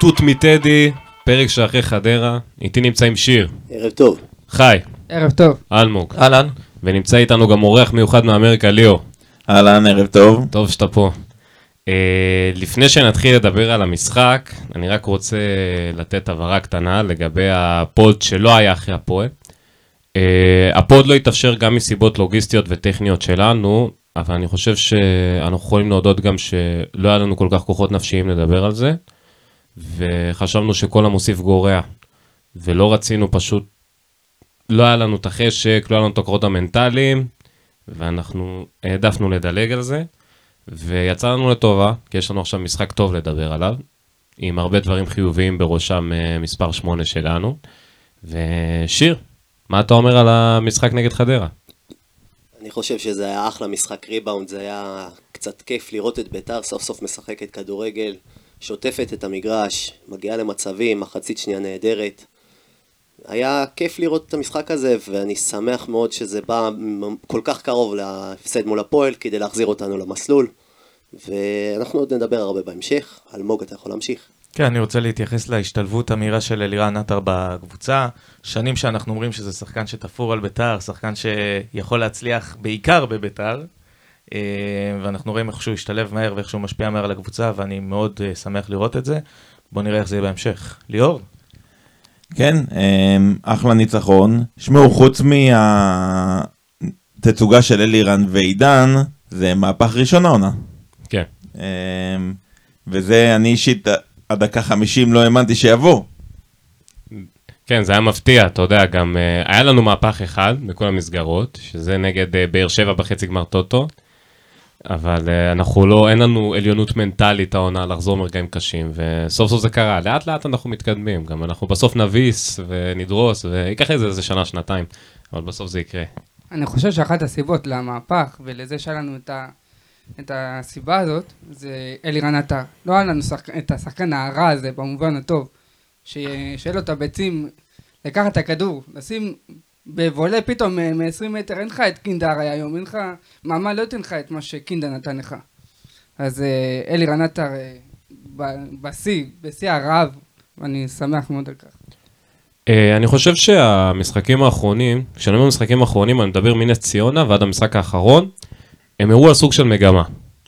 תות מטדי, פרק שאחרי חדרה, איתי נמצא עם שיר, ערב טוב. חי, ערב טוב. אלמוג, אהלן. ונמצא איתנו גם אורח מיוחד מאמריקה, ליאו. אהלן, ערב טוב. טוב שאתה פה. Uh, לפני שנתחיל לדבר על המשחק, אני רק רוצה לתת הבהרה קטנה לגבי הפוד שלא היה אחרי הפועל. Uh, הפוד לא התאפשר גם מסיבות לוגיסטיות וטכניות שלנו, אבל אני חושב שאנחנו יכולים להודות גם שלא היה לנו כל כך כוחות נפשיים לדבר על זה, וחשבנו שכל המוסיף גורע, ולא רצינו פשוט, לא היה לנו את החשק, לא היה לנו את הכוחות המנטליים, ואנחנו העדפנו לדלג על זה. ויצא לנו לטובה, כי יש לנו עכשיו משחק טוב לדבר עליו, עם הרבה דברים חיוביים בראשם אה, מספר 8 שלנו. ושיר, מה אתה אומר על המשחק נגד חדרה? אני חושב שזה היה אחלה משחק ריבאונד, זה היה קצת כיף לראות את ביתר סוף סוף משחקת כדורגל, שוטפת את המגרש, מגיעה למצבים, מחצית שנייה נהדרת. היה כיף לראות את המשחק הזה, ואני שמח מאוד שזה בא כל כך קרוב להפסד מול הפועל, כדי להחזיר אותנו למסלול. ואנחנו עוד נדבר הרבה בהמשך. אלמוג, אתה יכול להמשיך. כן, אני רוצה להתייחס להשתלבות המהירה של אלירן עטר בקבוצה. שנים שאנחנו אומרים שזה שחקן שתפור על ביתר, שחקן שיכול להצליח בעיקר בביתר. אה, ואנחנו רואים איך שהוא השתלב מהר ואיך שהוא משפיע מהר על הקבוצה, ואני מאוד אה, שמח לראות את זה. בואו נראה איך זה יהיה בהמשך. ליאור? כן, אמ, אחלה ניצחון. שמעו, חוץ מהתצוגה של אלירן ועידן, זה מהפך ראשון העונה. כן. וזה, אני אישית, עד דקה 50 לא האמנתי שיבוא. כן, זה היה מפתיע, אתה יודע, גם היה לנו מהפך אחד בכל המסגרות, שזה נגד באר שבע בחצי גמר טוטו, אבל uh, אנחנו לא, אין לנו עליונות מנטלית העונה לחזור מרגעים קשים, וסוף סוף זה קרה, לאט לאט אנחנו מתקדמים, גם אנחנו בסוף נביס ונדרוס, וייקח איזה איזה שנה, שנתיים, אבל בסוף זה יקרה. אני חושב שאחת הסיבות למהפך ולזה שהיה לנו את, ה, את הסיבה הזאת, זה אלירן עטר. לא היה לנו שחק, את השחקן הרע הזה, במובן הטוב, ש, שיהיה לו את הביצים, לקחת את הכדור, לשים בבולה פתאום מ-20 מטר, אין לך את קינדה הרי היום, אין לך, מאמן לא ייתן לך את מה שקינדה נתן לך. אז אה, אלירן עטר אה, בשיא, בשיא הרעב, ואני שמח מאוד על כך. אני חושב שהמשחקים האחרונים, כשאני אומר משחקים האחרונים, אני מדבר מנס ציונה ועד המשחק האחרון, הם הראו על סוג של מגמה,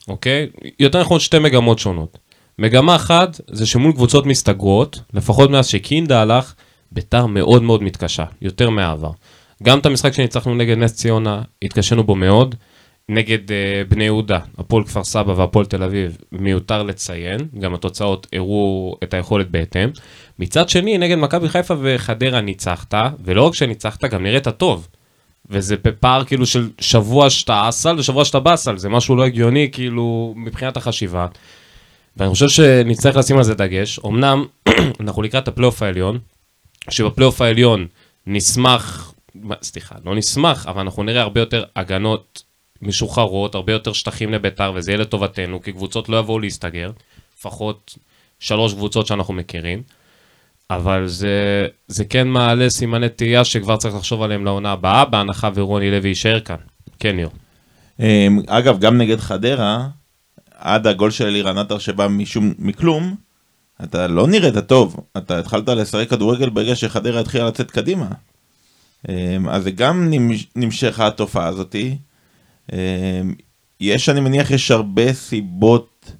אוקיי? יותר נכון שתי מגמות שונות. מגמה אחת זה שמול קבוצות מסתגרות, לפחות מאז שקינדה הלך, ביתר מאוד מאוד מתקשה, יותר מהעבר. גם את המשחק שניצחנו נגד נס ציונה, התקשינו בו מאוד. נגד uh, בני יהודה, הפועל כפר סבא והפועל תל אביב, מיותר לציין, גם התוצאות הראו את היכולת בהתאם. מצד שני, נגד מכבי חיפה וחדרה ניצחת, ולא רק שניצחת, גם נראית טוב. וזה בפער כאילו של שבוע שאתה אסל ושבוע שאתה באסל, זה משהו לא הגיוני כאילו מבחינת החשיבה. ואני חושב שנצטרך לשים על זה דגש. אמנם אנחנו לקראת הפלייאוף העליון, שבפלייאוף העליון נשמח, סליחה, לא נשמח, אבל אנחנו נראה הרבה יותר הגנות משוחררות, הרבה יותר שטחים לביתר, וזה יהיה לטובתנו, כי קבוצות לא יבואו להסתגר, לפחות שלוש קבוצות שאנחנו מכירים. אבל זה, זה כן מעלה סימני תהייה שכבר צריך לחשוב עליהם לעונה הבאה, בהנחה ורוני לוי יישאר כאן. כן, ליאור. אמ, אגב, גם נגד חדרה, עד הגול של אלירן עטר שבא משום, מכלום, אתה לא נראית טוב. אתה התחלת לשחק כדורגל ברגע שחדרה התחילה לצאת קדימה. אמ, אז זה גם נמש- נמשכה התופעה הזאתי. אמ, יש, אני מניח, יש הרבה סיבות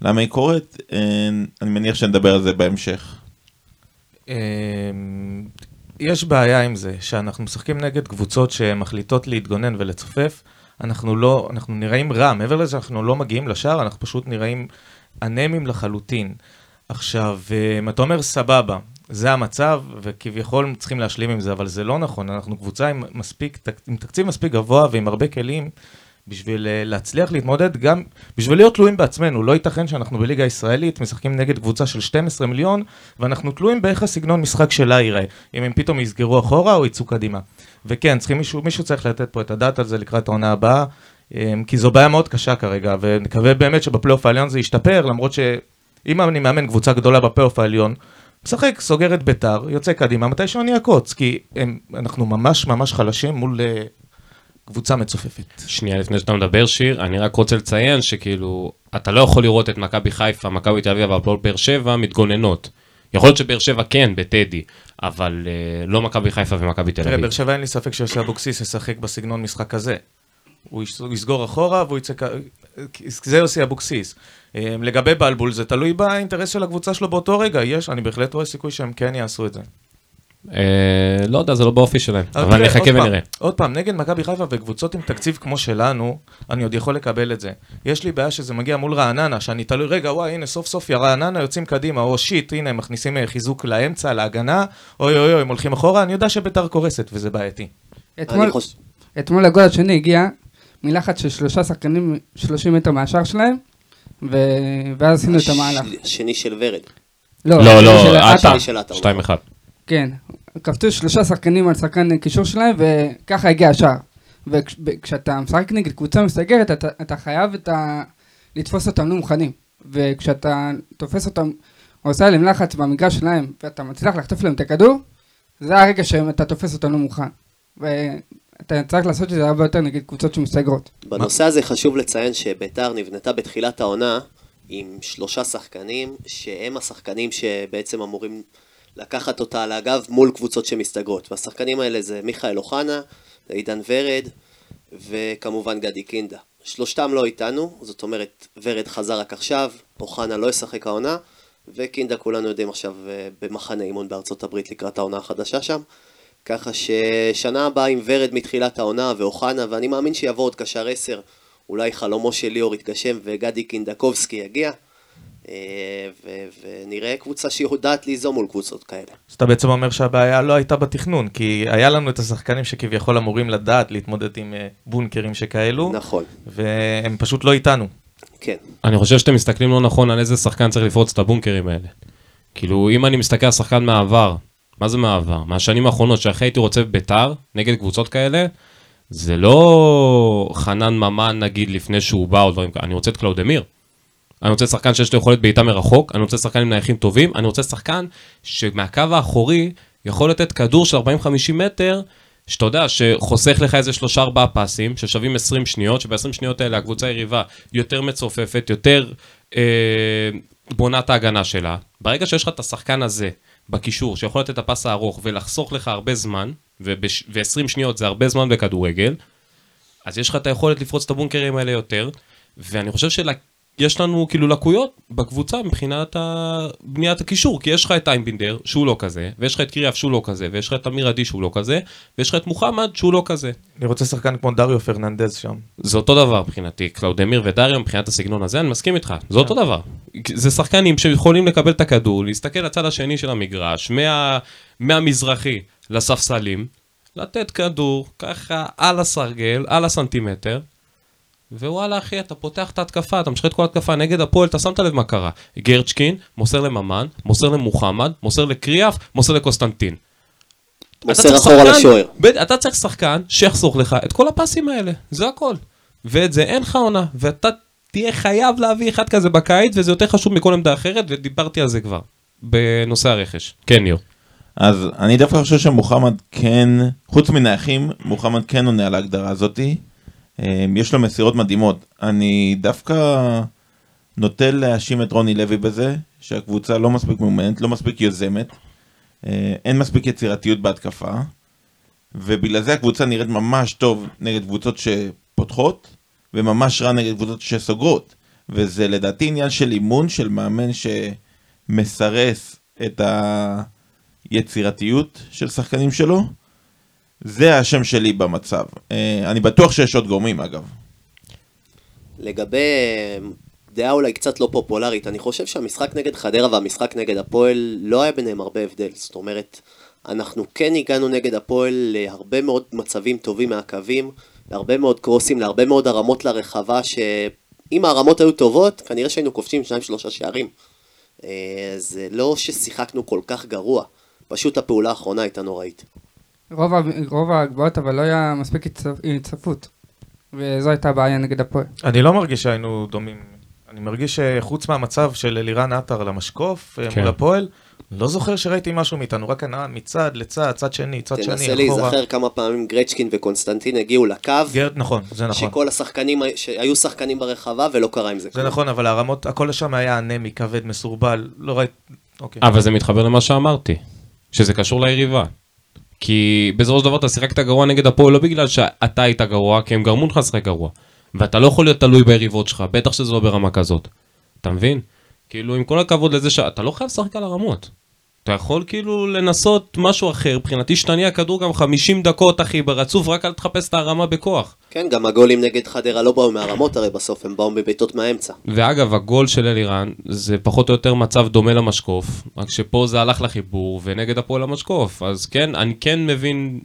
למה היא קורית. אמ, אני מניח שנדבר על זה בהמשך. יש בעיה עם זה, שאנחנו משחקים נגד קבוצות שמחליטות להתגונן ולצופף, אנחנו לא, אנחנו נראים רע, מעבר לזה שאנחנו לא מגיעים לשער, אנחנו פשוט נראים אנמים לחלוטין. עכשיו, אמ, אתה אומר סבבה, זה המצב, וכביכול צריכים להשלים עם זה, אבל זה לא נכון, אנחנו קבוצה עם, מספיק, עם תקציב מספיק גבוה ועם הרבה כלים בשביל אה, להצליח להתמודד גם, בשביל להיות תלויים בעצמנו, לא ייתכן שאנחנו בליגה הישראלית משחקים נגד קבוצה של 12 מיליון, ואנחנו תלויים באיך הסגנון משחק שלה ייראה, אם הם פתאום יסגרו אחורה או יצאו קדימה. וכן, צריכים מישהו, מישהו צריך לתת פה את הדעת על זה לקראת העונה הבאה, אמ, כי זו בעיה מאוד קשה כרגע, ונקווה באמת שבפלייאוף העליון זה ישתפר, למרות שאם אני מאמן קבוצה גדולה בפלייאוף העליון, משחק, סוגר את ביתר, יוצא קדימה, מתישהו אני אעקוץ, כי הם, אנחנו ממש ממש חלשים מול uh, קבוצה מצופפת. שנייה לפני שאתה מדבר, שיר, אני רק רוצה לציין שכאילו, אתה לא יכול לראות את מכבי חיפה, מכבי תל אביב והפועל באר שבע מתגוננות. יכול להיות שבאר שבע כן, בטדי, אבל אה, לא מכבי חיפה ומכבי תל תראה, אביב. באר שבע אין לי ספק שיוסי אבוקסיס ישחק בסגנון משחק הזה. הוא יסגור אחורה והוא יצא... זה יוסי אבוקסיס. אה, לגבי בלבול, זה תלוי באינטרס של הקבוצה שלו באותו רגע. יש, אני בהחלט רואה סיכוי שהם כן יעשו את זה. אה, לא יודע, זה לא באופי שלהם, אבל תראה, נחכה עוד פעם, ונראה. עוד פעם, נגד מכבי חיפה וקבוצות עם תקציב כמו שלנו, אני עוד יכול לקבל את זה. יש לי בעיה שזה מגיע מול רעננה, שאני תלוי, רגע, וואי, הנה, סוף סוף רעננה יוצאים קדימה, או shit, הנה, הם מכניסים אה, חיזוק לאמצע, להגנה, אוי אוי אוי, הם הולכים אחורה, אני יודע שביתר קורסת, וזה בעייתי. אני. אתמול הגול השני הגיע מלחץ של שלושה שחקנים 30 מטר מהשאר שלהם, ו... ואז עשינו את המהלך. השני של ורד. לא, של לא, עטר. עטר, של עטר, 2-1. כן, קפצו שלושה שחקנים על שחקן קישור שלהם, וככה הגיע השער. וכשאתה משחק נגד קבוצה מסגרת, אתה, אתה חייב את ה... לתפוס אותם לא מוכנים. וכשאתה תופס אותם, או עושה עליהם לחץ במגרש שלהם, ואתה מצליח לחטוף להם את הכדור, זה הרגע שאתה תופס אותם לא מוכן. ואתה צריך לעשות את זה הרבה יותר נגד קבוצות שמסתגרות. בנושא הזה חשוב לציין שביתר נבנתה בתחילת העונה עם שלושה שחקנים, שהם השחקנים שבעצם אמורים לקחת אותה על הגב מול קבוצות שמסתגרות. והשחקנים האלה זה מיכאל אוחנה, עידן ורד, וכמובן גדי קינדה. שלושתם לא איתנו, זאת אומרת, ורד חזר רק עכשיו, אוחנה לא ישחק העונה, וקינדה כולנו יודעים עכשיו אה, במחנה אימון בארצות הברית לקראת העונה החדשה שם. ככה ששנה הבאה עם ורד מתחילת העונה ואוחנה, ואני מאמין שיבוא עוד קשר 10, אולי חלומו של ליאור יתגשם וגדי קינדקובסקי יגיע, אה, ו- ונראה קבוצה שיודעת ליזום מול קבוצות כאלה. אז אתה בעצם אומר שהבעיה לא הייתה בתכנון, כי היה לנו את השחקנים שכביכול אמורים לדעת להתמודד עם אה, בונקרים שכאלו, נכון, והם פשוט לא איתנו. כן. אני חושב שאתם מסתכלים לא נכון על איזה שחקן צריך לפרוץ את הבונקרים האלה. כאילו, אם אני מסתכל על שחקן מהעבר, מה זה מהעבר? מהשנים האחרונות, שהכי הייתי רוצה בביתר, נגד קבוצות כאלה, זה לא חנן ממן נגיד לפני שהוא בא או דברים כאלה, אני רוצה את קלאודמיר. אני רוצה שחקן שיש לו יכולת בעיטה מרחוק, אני רוצה שחקן עם נייחים טובים, אני רוצה שחקן שמהקו האחורי יכול לתת כדור של 40-50 מטר, שאתה יודע, שחוסך לך איזה שלושה ארבעה פסים, ששווים 20 שניות, שב-20 שניות האלה הקבוצה היריבה יותר מצופפת, יותר אה, בונה את ההגנה שלה. ברגע שיש לך את השחקן הזה בקישור, שיכול לתת את הפס הארוך ולחסוך לך הרבה זמן, ו-20 שניות זה הרבה זמן בכדורגל, אז יש לך את היכולת לפרוץ את הבונקרים האלה יותר, ואני חושב שיש לנו כאילו לקויות בקבוצה מבחינת ה- בניית הקישור, כי יש לך את איימבינדר שהוא לא כזה, ויש לך את קריאף שהוא לא כזה, ויש לך את אמיר עדי שהוא לא כזה, ויש לך את מוחמד שהוא לא כזה. אני רוצה שחקן כמו דריו פרננדז שם. זה אותו דבר מבחינתי, קלאודמיר ודריו מבחינת הסגנון הזה, אני מסכים איתך, זה אותו דבר. זה שחקנים שיכולים לקבל את הכדור, להסתכל לצד השני של המגרש, מה, מהמזרחי לספסלים, לתת כדור ככה על הסרגל, על הסנטימטר, ווואלה אחי, אתה פותח את ההתקפה, אתה משחק את כל ההתקפה נגד הפועל, אתה שמת לב מה קרה. גרצ'קין, מוסר לממן, מוסר למוחמד, מוסר לקריאף, מוסר לקוסטנטין. אתה מוסר צריך אחורה לשוער. אתה צריך שחקן שיחסוך לך את כל הפסים האלה, זה הכל. ואת זה אין לך עונה, ואתה תהיה חייב להביא אחד כזה בקיץ, וזה יותר חשוב מכל עמדה אחרת, ודיברתי על זה כבר, בנושא הרכש. כן, ניר. אז אני דווקא חושב שמוחמד כן, חוץ מנייחים, מוחמד כן עונה על ההגדרה הזאתי. אה, יש לו מסירות מדהימות. אני דווקא נוטה להאשים את רוני לוי בזה, שהקבוצה לא מספיק מאומנת, לא מספיק יוזמת, אה, אין מספיק יצירתיות בהתקפה, ובגלל זה הקבוצה נראית ממש טוב נגד קבוצות שפותחות, וממש רע נגד קבוצות שסוגרות. וזה לדעתי עניין של אימון של מאמן שמסרס את היצירתיות של שחקנים שלו. זה השם שלי במצב. אה, אני בטוח שיש עוד גורמים אגב. לגבי אה, דעה אולי קצת לא פופולרית, אני חושב שהמשחק נגד חדרה והמשחק נגד הפועל לא היה ביניהם הרבה הבדל. זאת אומרת, אנחנו כן הגענו נגד הפועל להרבה מאוד מצבים טובים מהקווים, להרבה מאוד קרוסים, להרבה מאוד הרמות לרחבה, שאם הרמות היו טובות, כנראה שהיינו כובשים שניים שלושה שערים. אה, זה לא ששיחקנו כל כך גרוע, פשוט הפעולה האחרונה הייתה נוראית. רוב, רוב ההגבהות, אבל לא היה מספיק הצטרפ- הצטרפות. וזו הייתה הבעיה נגד הפועל. אני לא מרגיש שהיינו דומים. אני מרגיש שחוץ מהמצב של אלירן עטר למשקוף אה, כן. מול הפועל, לא זוכר שראיתי משהו מאיתנו, רק הנאה מצד לצד, צד שני, צד שני, תנסה אחורה. להיזכר כמה פעמים גרצ'קין וקונסטנטין הגיעו לקו, גרד, נכון, זה נכון. שכל השחקנים, שהיו שחקנים ברחבה ולא קרה עם זה זה כלום. נכון, אבל הרמות, הכל שם היה אנמי, כבד, מסורבל, לא ראיתי... אוקיי. אבל זה מתחבר למה שאמרתי, שזה קשור ליריבה. כי בסופו של דבר אתה שיחקת גרוע נגד הפועל לא בגלל שאתה היית גרוע, כי הם גרמו לך לשחק גרוע. ואתה לא יכול להיות תלוי ביריבות שלך, בטח שזה לא ברמה כזאת. אתה מבין? כאילו, עם כל הכבוד לזה שאתה לא חייב לשחק על הרמות. אתה יכול כאילו לנסות משהו אחר, מבחינתי שתניע כדור גם 50 דקות, אחי, ברצוף, רק אל תחפש את הרמה בכוח. כן, גם הגולים נגד חדרה לא באו מהרמות הרי בסוף, הם באו מבעיטות מהאמצע. ואגב, הגול של אלירן זה פחות או יותר מצב דומה למשקוף, רק שפה זה הלך לחיבור, ונגד הפועל המשקוף. אז כן, אני כן מבין,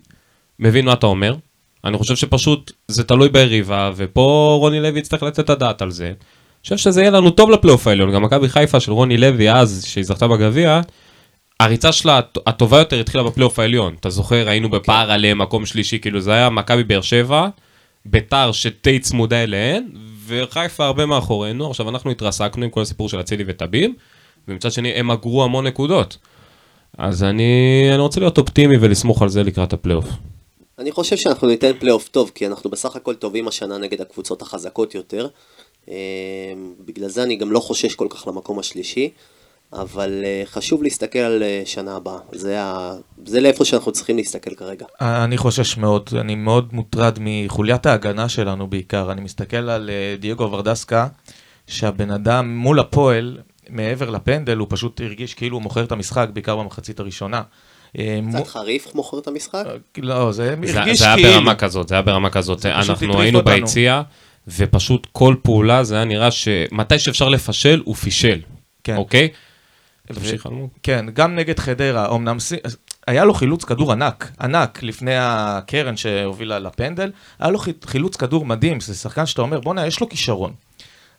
מבין מה אתה אומר. אני חושב שפשוט זה תלוי ביריבה, ופה רוני לוי יצטרך לתת את הדעת על זה. אני חושב שזה יהיה לנו טוב לפלייאוף העליון. גם מכבי חיפה של רוני לוי אז, שהיא זכתה בגביע, הריצה שלה הט- הטובה יותר התחילה בפלייאוף העליון. אתה זוכר, היינו בפער עליהם, מקום שלישי, כאילו זה היה מכבי באר שבע, ביתר שדי צמודה אליהן, וחיפה הרבה מאחורינו. עכשיו אנחנו התרסקנו עם כל הסיפור של אצילי וטביב, ומצד שני הם אגרו המון נקודות. אז אני, אני רוצה להיות אופטימי ולסמוך על זה לקראת הפלייאוף. אני חושב שאנחנו ניתן פלייאוף טוב, כי אנחנו בסך הכל טובים השנה נגד הקבוצות החזקות יותר. אה, בגלל זה אני גם לא חושש כל כך למקום השלישי, אבל אה, חשוב להסתכל על אה, שנה הבאה. זה, ה... זה לאיפה שאנחנו צריכים להסתכל כרגע. אני חושש מאוד, אני מאוד מוטרד מחוליית ההגנה שלנו בעיקר. אני מסתכל על אה, דייגו ורדסקה, שהבן אדם מול הפועל, מעבר לפנדל, הוא פשוט הרגיש כאילו הוא מוכר את המשחק, בעיקר במחצית הראשונה. אה, קצת חריף מוכר את המשחק? לא, זה הרגיש זה היה כאילו. ברמה כזאת, זה היה ברמה כזאת. אנחנו היינו. ביציע, ופשוט כל פעולה זה היה נראה שמתי שאפשר לפשל, הוא פישל. כן. אוקיי? ו- תמשיך אלמוג. כן, גם נגד חדרה, אמנם היה לו חילוץ כדור ענק, ענק, לפני הקרן שהובילה לפנדל, היה לו חי- חילוץ כדור מדהים, זה שחקן שאתה אומר, בואנה, יש לו כישרון.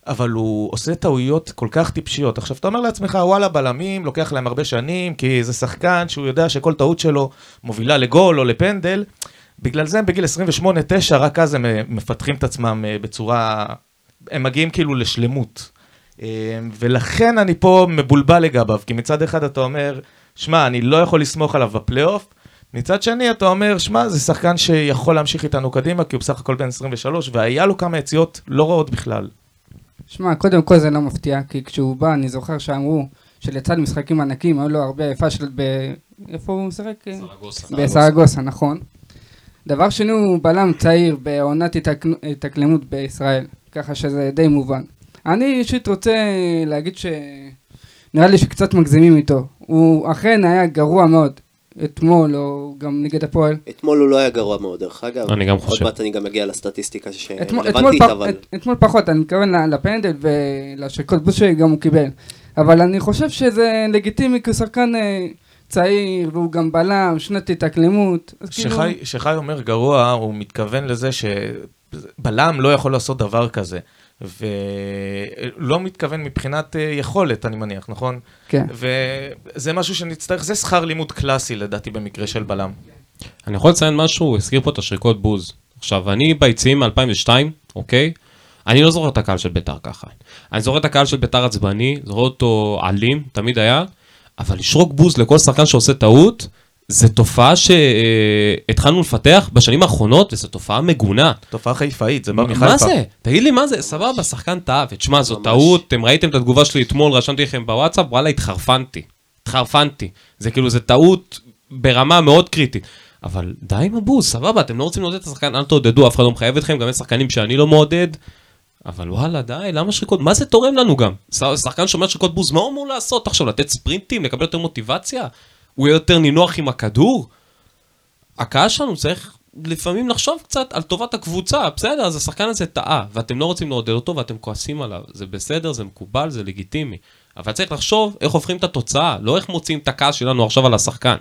אבל הוא עושה טעויות כל כך טיפשיות. עכשיו, אתה אומר לעצמך, וואלה, בלמים, לוקח להם הרבה שנים, כי זה שחקן שהוא יודע שכל טעות שלו מובילה לגול או לפנדל. בגלל זה הם בגיל 28-9, רק אז הם אה, מפתחים את עצמם אה, בצורה... הם מגיעים כאילו לשלמות. אה, ולכן אני פה מבולבל לגביו, כי מצד אחד אתה אומר, שמע, אני לא יכול לסמוך עליו בפלייאוף, מצד שני אתה אומר, שמע, זה שחקן שיכול להמשיך איתנו קדימה, כי הוא בסך הכל בן 23, והיה לו כמה יציאות לא רעות בכלל. שמע, קודם כל זה לא מפתיע, כי כשהוא בא, אני זוכר שאמרו שלצד משחקים ענקים, היו לו הרבה יפה של... ב... איפה הוא משחק? בסרגוסה, נכון. דבר שני, הוא בלם צעיר בעונת התאק- התאקלמות בישראל, ככה שזה די מובן. אני אישית רוצה להגיד ש... נראה לי שקצת מגזימים איתו. הוא אכן היה גרוע מאוד, אתמול, או גם נגד הפועל. אתמול הוא לא היה גרוע מאוד, דרך אגב. אני גם עוד חושב. מעט אני גם אגיע לסטטיסטיקה שרלוונטית, פח, אבל... את, אתמול פחות, אני מתכוון לפנדל ולשריקות בוס שגם הוא קיבל. אבל אני חושב שזה לגיטימי כי הוא שחקן אה, צעיר, והוא גם בלם, שנת התאקלמות. אז כאילו, שחי, שחי אומר גרוע, הוא מתכוון לזה שבלם לא יכול לעשות דבר כזה. ולא מתכוון מבחינת אה, יכולת, אני מניח, נכון? כן. וזה משהו שנצטרך, זה שכר לימוד קלאסי לדעתי במקרה של בלם. אני יכול לציין משהו, הוא הזכיר פה את השריקות בוז. עכשיו, אני ביציעים מ-2002, אוקיי? אני לא זוכר את הקהל של ביתר ככה. אני זוכר את הקהל של ביתר עצבני, זוכר אותו אלים, תמיד היה, אבל לשרוק בוז לכל שחקן שעושה טעות, זו תופעה שהתחלנו לפתח בשנים האחרונות, וזו תופעה מגונה. תופעה חיפאית, זה בא מחיפה. מה זה? תגיד לי מה זה? סבבה, שחקן טעה, ותשמע, זו. טעות, אתם ראיתם את התגובה שלי אתמול, רשמתי לכם בוואטסאפ, וואלה, התחרפנתי. התחרפנתי. זה כאילו, זה טעות ברמה מאוד קריטית. אבל די עם הבוז, סבבה, אתם לא רוצים לעודד את השחקן, אל תעודדו, אף אחד לא מחייב אתכם, גם יש שחקנים שאני לא מעודד. אבל וואלה, די, למה שריקות? מה זה תורם לנו גם? שחקן שאומר שריקות בוז, מה הוא אמור לעשות עכשיו? לתת ספרינטים? לקבל יותר מוטיבציה? הוא יהיה יותר נינוח עם הכדור? הקהל שלנו צריך לפעמים לחשוב קצת על טובת הקבוצה, בסדר, אז השחקן הזה טעה, ואתם לא רוצים לעודד אותו ואתם כועסים עליו, זה בסדר, זה מקובל, זה לגיטימי, אבל צריך לחשוב איך הופכים את התוצאה, לא איך מוציאים את הכעס שלנו עכשיו על השחקן.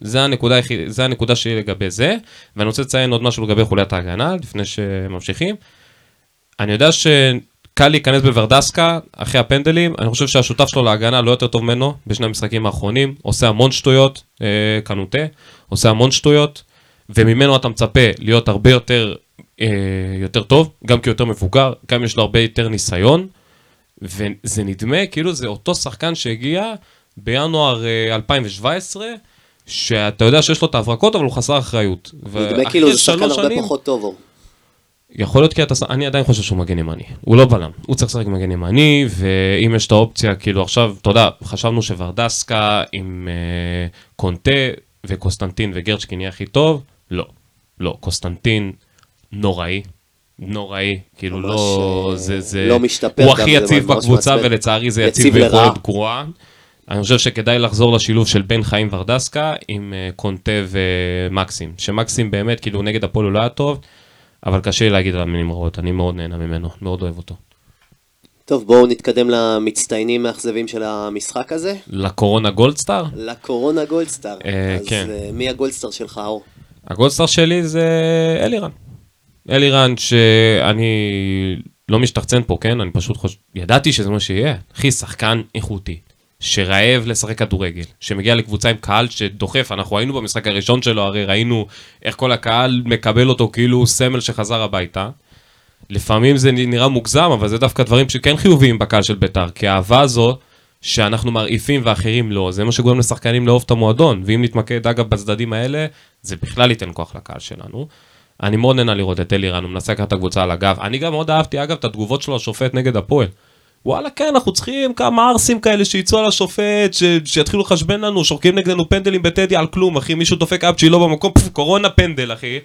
זה הנקודה, זה הנקודה שלי לגבי זה, ואני רוצה לציין עוד משהו לגבי חוליית ההגנה, לפני שממשיכים. אני יודע שקל להיכנס בוורדסקה אחרי הפנדלים, אני חושב שהשותף שלו להגנה לא יותר טוב ממנו בשני המשחקים האחרונים, עושה המון שטויות, אה, קנוטה, עושה המון שטויות, וממנו אתה מצפה להיות הרבה יותר, אה, יותר טוב, גם כי הוא יותר מבוגר, גם יש לו הרבה יותר ניסיון, וזה נדמה כאילו זה אותו שחקן שהגיע בינואר אה, 2017, שאתה יודע שיש לו את ההברקות, אבל הוא חסר אחריות. נדמה כאילו זה שחקן הרבה פחות טוב. יכול להיות כי אתה... אני עדיין חושב שהוא מגן ימני. הוא לא בלם. הוא צריך לשחק מגן ימני, ואם יש את האופציה, כאילו עכשיו, אתה יודע, חשבנו שוורדסקה עם אה, קונטה וקוסטנטין וגרצ'קין יהיה הכי טוב. לא. לא. קוסטנטין נוראי. נוראי. כאילו לא... אה, זה... זה... לא משתפר הוא הכי יציב בקבוצה. ולצערי זה יציב. ביכולת גרועה. אני חושב שכדאי לחזור לשילוב של בן חיים ורדסקה עם אה, קונטה ומקסים. שמקסים באמת, כאילו נגד הפועל הוא לא היה טוב, אבל קשה לי להגיד עליו מילים רעות, אני מאוד נהנה ממנו, מאוד אוהב אותו. טוב, בואו נתקדם למצטיינים מאכזבים של המשחק הזה. לקורונה גולדסטאר? לקורונה גולדסטאר. אה, אז כן. אה, מי הגולדסטאר שלך, אור? הגולדסטאר שלי זה אלירן. אלירן שאני לא משתחצן פה, כן? אני פשוט חושב, ידעתי שזה מה שיהיה. אחי, שחקן איכותי, שרעב לשחק כדורגל, שמגיע לקבוצה עם קהל שדוחף, אנחנו היינו במשחק הראשון שלו, הרי ראינו איך כל הקהל מקבל אותו כאילו סמל שחזר הביתה. לפעמים זה נראה מוגזם, אבל זה דווקא דברים שכן חיוביים בקהל של בית"ר, כי האהבה הזו שאנחנו מרעיפים ואחרים לא, זה מה שגורם לשחקנים לאהוב את המועדון, ואם נתמקד אגב בצדדים האלה, זה בכלל ייתן כוח לקהל שלנו. אני מאוד נהנה לראות את אלירן, הוא מנסה לקחת את הקבוצה על הגב. אני גם מאוד אהבתי אגב את התגובות שלו לשופט נגד הפועל. וואלה כן, אנחנו צריכים כמה ערסים כאלה שיצאו על השופט, ש... שיתחילו לחשבן לנו, שורקים נגדנו פנדלים בטדי על כלום, אחי, מישהו דופק אפצ'י לא במקום, פף, קורונה פנדל, אחי.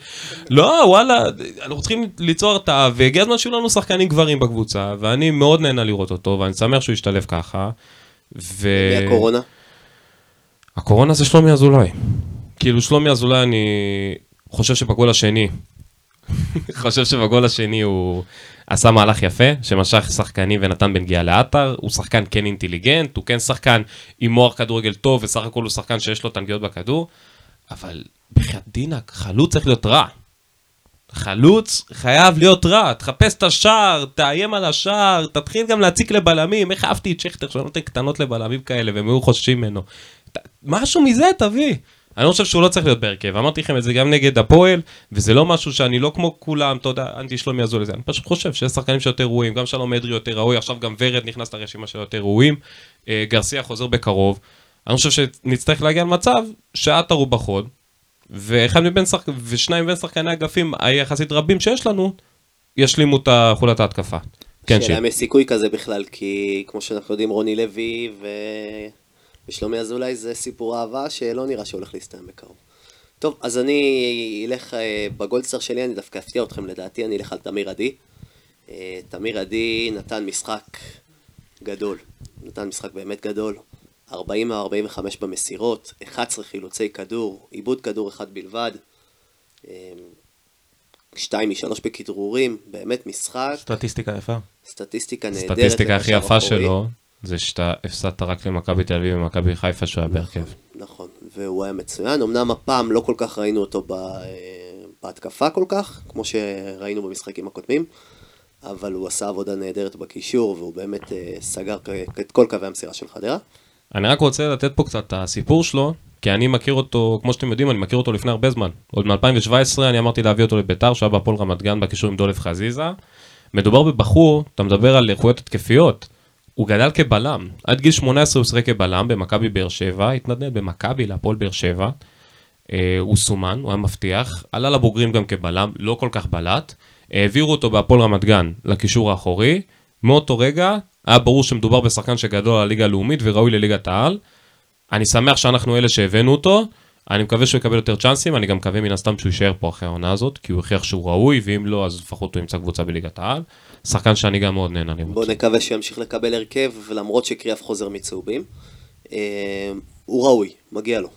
לא, וואלה, אנחנו צריכים ליצור הרתעה, והגיע הזמן שיהיו לנו שחקנים גברים בקבוצה, ואני מאוד נהנה לראות אותו, ואני שמח שהוא ישתלב ככה. ו... מי הקורונה? הקורונה זה שלומי אזולאי. כאילו שלומי אזולאי אני חושב שבגול השני, חושב שבגול השני הוא עשה מהלך יפה, שמשך שחקנים ונתן בנגיעה לעטר, הוא שחקן כן אינטליגנט, הוא כן שחקן עם מוח כדורגל טוב, וסך הכל הוא שחקן שיש לו את הנגיעות בכדור, אבל בחייאת דינק, חלוץ צריך להיות רע. חלוץ חייב להיות רע, תחפש את השער, תאיים על השער, תתחיל גם להציק לבלמים, איך אהבתי את שכטר שהוא נותן קטנות לבלמים כאלה והם היו חוששים ממנו. משהו מזה תביא. אני לא חושב שהוא לא צריך להיות בהרכב, אמרתי לכם את זה גם נגד הפועל, וזה לא משהו שאני לא כמו כולם, אתה יודע, אנטי שלומי אזולאי אני פשוט חושב שיש שחקנים שיותר ראויים, גם שלום אדרי יותר ראוי, עכשיו גם ורד נכנס לרשימה של יותר ראויים, אה, גרסיה חוזר בקרוב, אני חושב שנצטרך להגיע למצב שעטר הוא בחוד, ואחד מבין שחק... ושניים מבין שחקני אגפים היחסית רבים שיש לנו, ישלימו את חולת ההתקפה. כן, שאלה. אם יש סיכוי כזה בכלל, כי כמו שאנחנו יודעים, רוני לוי ו... ושלומי אזולאי זה סיפור אהבה שלא נראה שהולך להסתיים בקרוב. טוב, אז אני אלך אה, בגולדסטאר שלי, אני דווקא אפתיע אתכם לדעתי, אני אלך על תמיר עדי. אה, תמיר עדי נתן משחק גדול, נתן משחק באמת גדול. 40 מ-45 במסירות, 11 חילוצי כדור, עיבוד כדור אחד בלבד, 2 מ-3 בכדרורים, באמת משחק, סטטיסטיקה יפה. סטטיסטיקה נהדרת. הסטטיסטיקה הכי יפה אחורי. שלו, זה שאתה הפסדת רק למכבי תל אביב ומכבי חיפה שהוא היה בהרכב. נכון, והוא היה מצוין, אמנם הפעם לא כל כך ראינו אותו. אה, בהתקפה כל כך, כמו שראינו במשחקים הקודמים, אבל הוא עשה עבודה נהדרת בקישור, והוא באמת אה, סגר את כל קווי המסירה של חדרה. אני רק רוצה לתת פה קצת את הסיפור שלו, כי אני מכיר אותו, כמו שאתם יודעים, אני מכיר אותו לפני הרבה זמן. עוד מ-2017 אני אמרתי להביא אותו לביתר, שהיה בהפועל רמת גן בקישור עם דולף חזיזה. מדובר בבחור, אתה מדבר על איכויות התקפיות, הוא גדל כבלם. עד גיל 18 הוא שיחק כבלם במכבי באר שבע, התנדנד במכבי להפועל באר שבע. אה, הוא סומן, הוא היה מבטיח, עלה לבוגרים גם כבלם, לא כל כך בלט. העבירו אותו בהפועל רמת גן לקישור האחורי. מאותו רגע היה ברור שמדובר בשחקן שגדול על הליגה הלאומית וראוי לליגת העל. אני שמח שאנחנו אלה שהבאנו אותו, אני מקווה שהוא יקבל יותר צ'אנסים, אני גם מקווה מן הסתם שהוא יישאר פה אחרי העונה הזאת, כי הוא הוכיח שהוא ראוי, ואם לא, אז לפחות הוא ימצא קבוצה בליגת העל. שחקן שאני גם מאוד נהנה לראות. בואו נקווה שימשיך לקבל הרכב, למרות שקריאף חוזר מצהובים. אה, הוא ראוי, מגיע לו.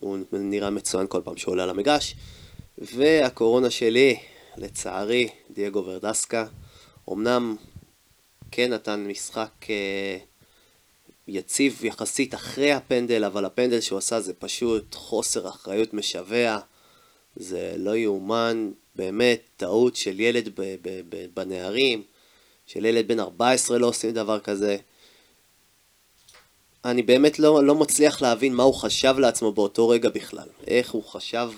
הוא נראה מצוין כל פעם שהוא עולה על המגרש. והקורונה שלי, לצערי, דייגו ורדסקה, אמנם כן נתן משחק אה, יציב יחסית אחרי הפנדל, אבל הפנדל שהוא עשה זה פשוט חוסר אחריות משווע. זה לא יאומן, באמת, טעות של ילד ב- ב- ב- בנערים, של ילד בן 14 לא עושים דבר כזה. אני באמת לא, לא מצליח להבין מה הוא חשב לעצמו באותו רגע בכלל. איך הוא חשב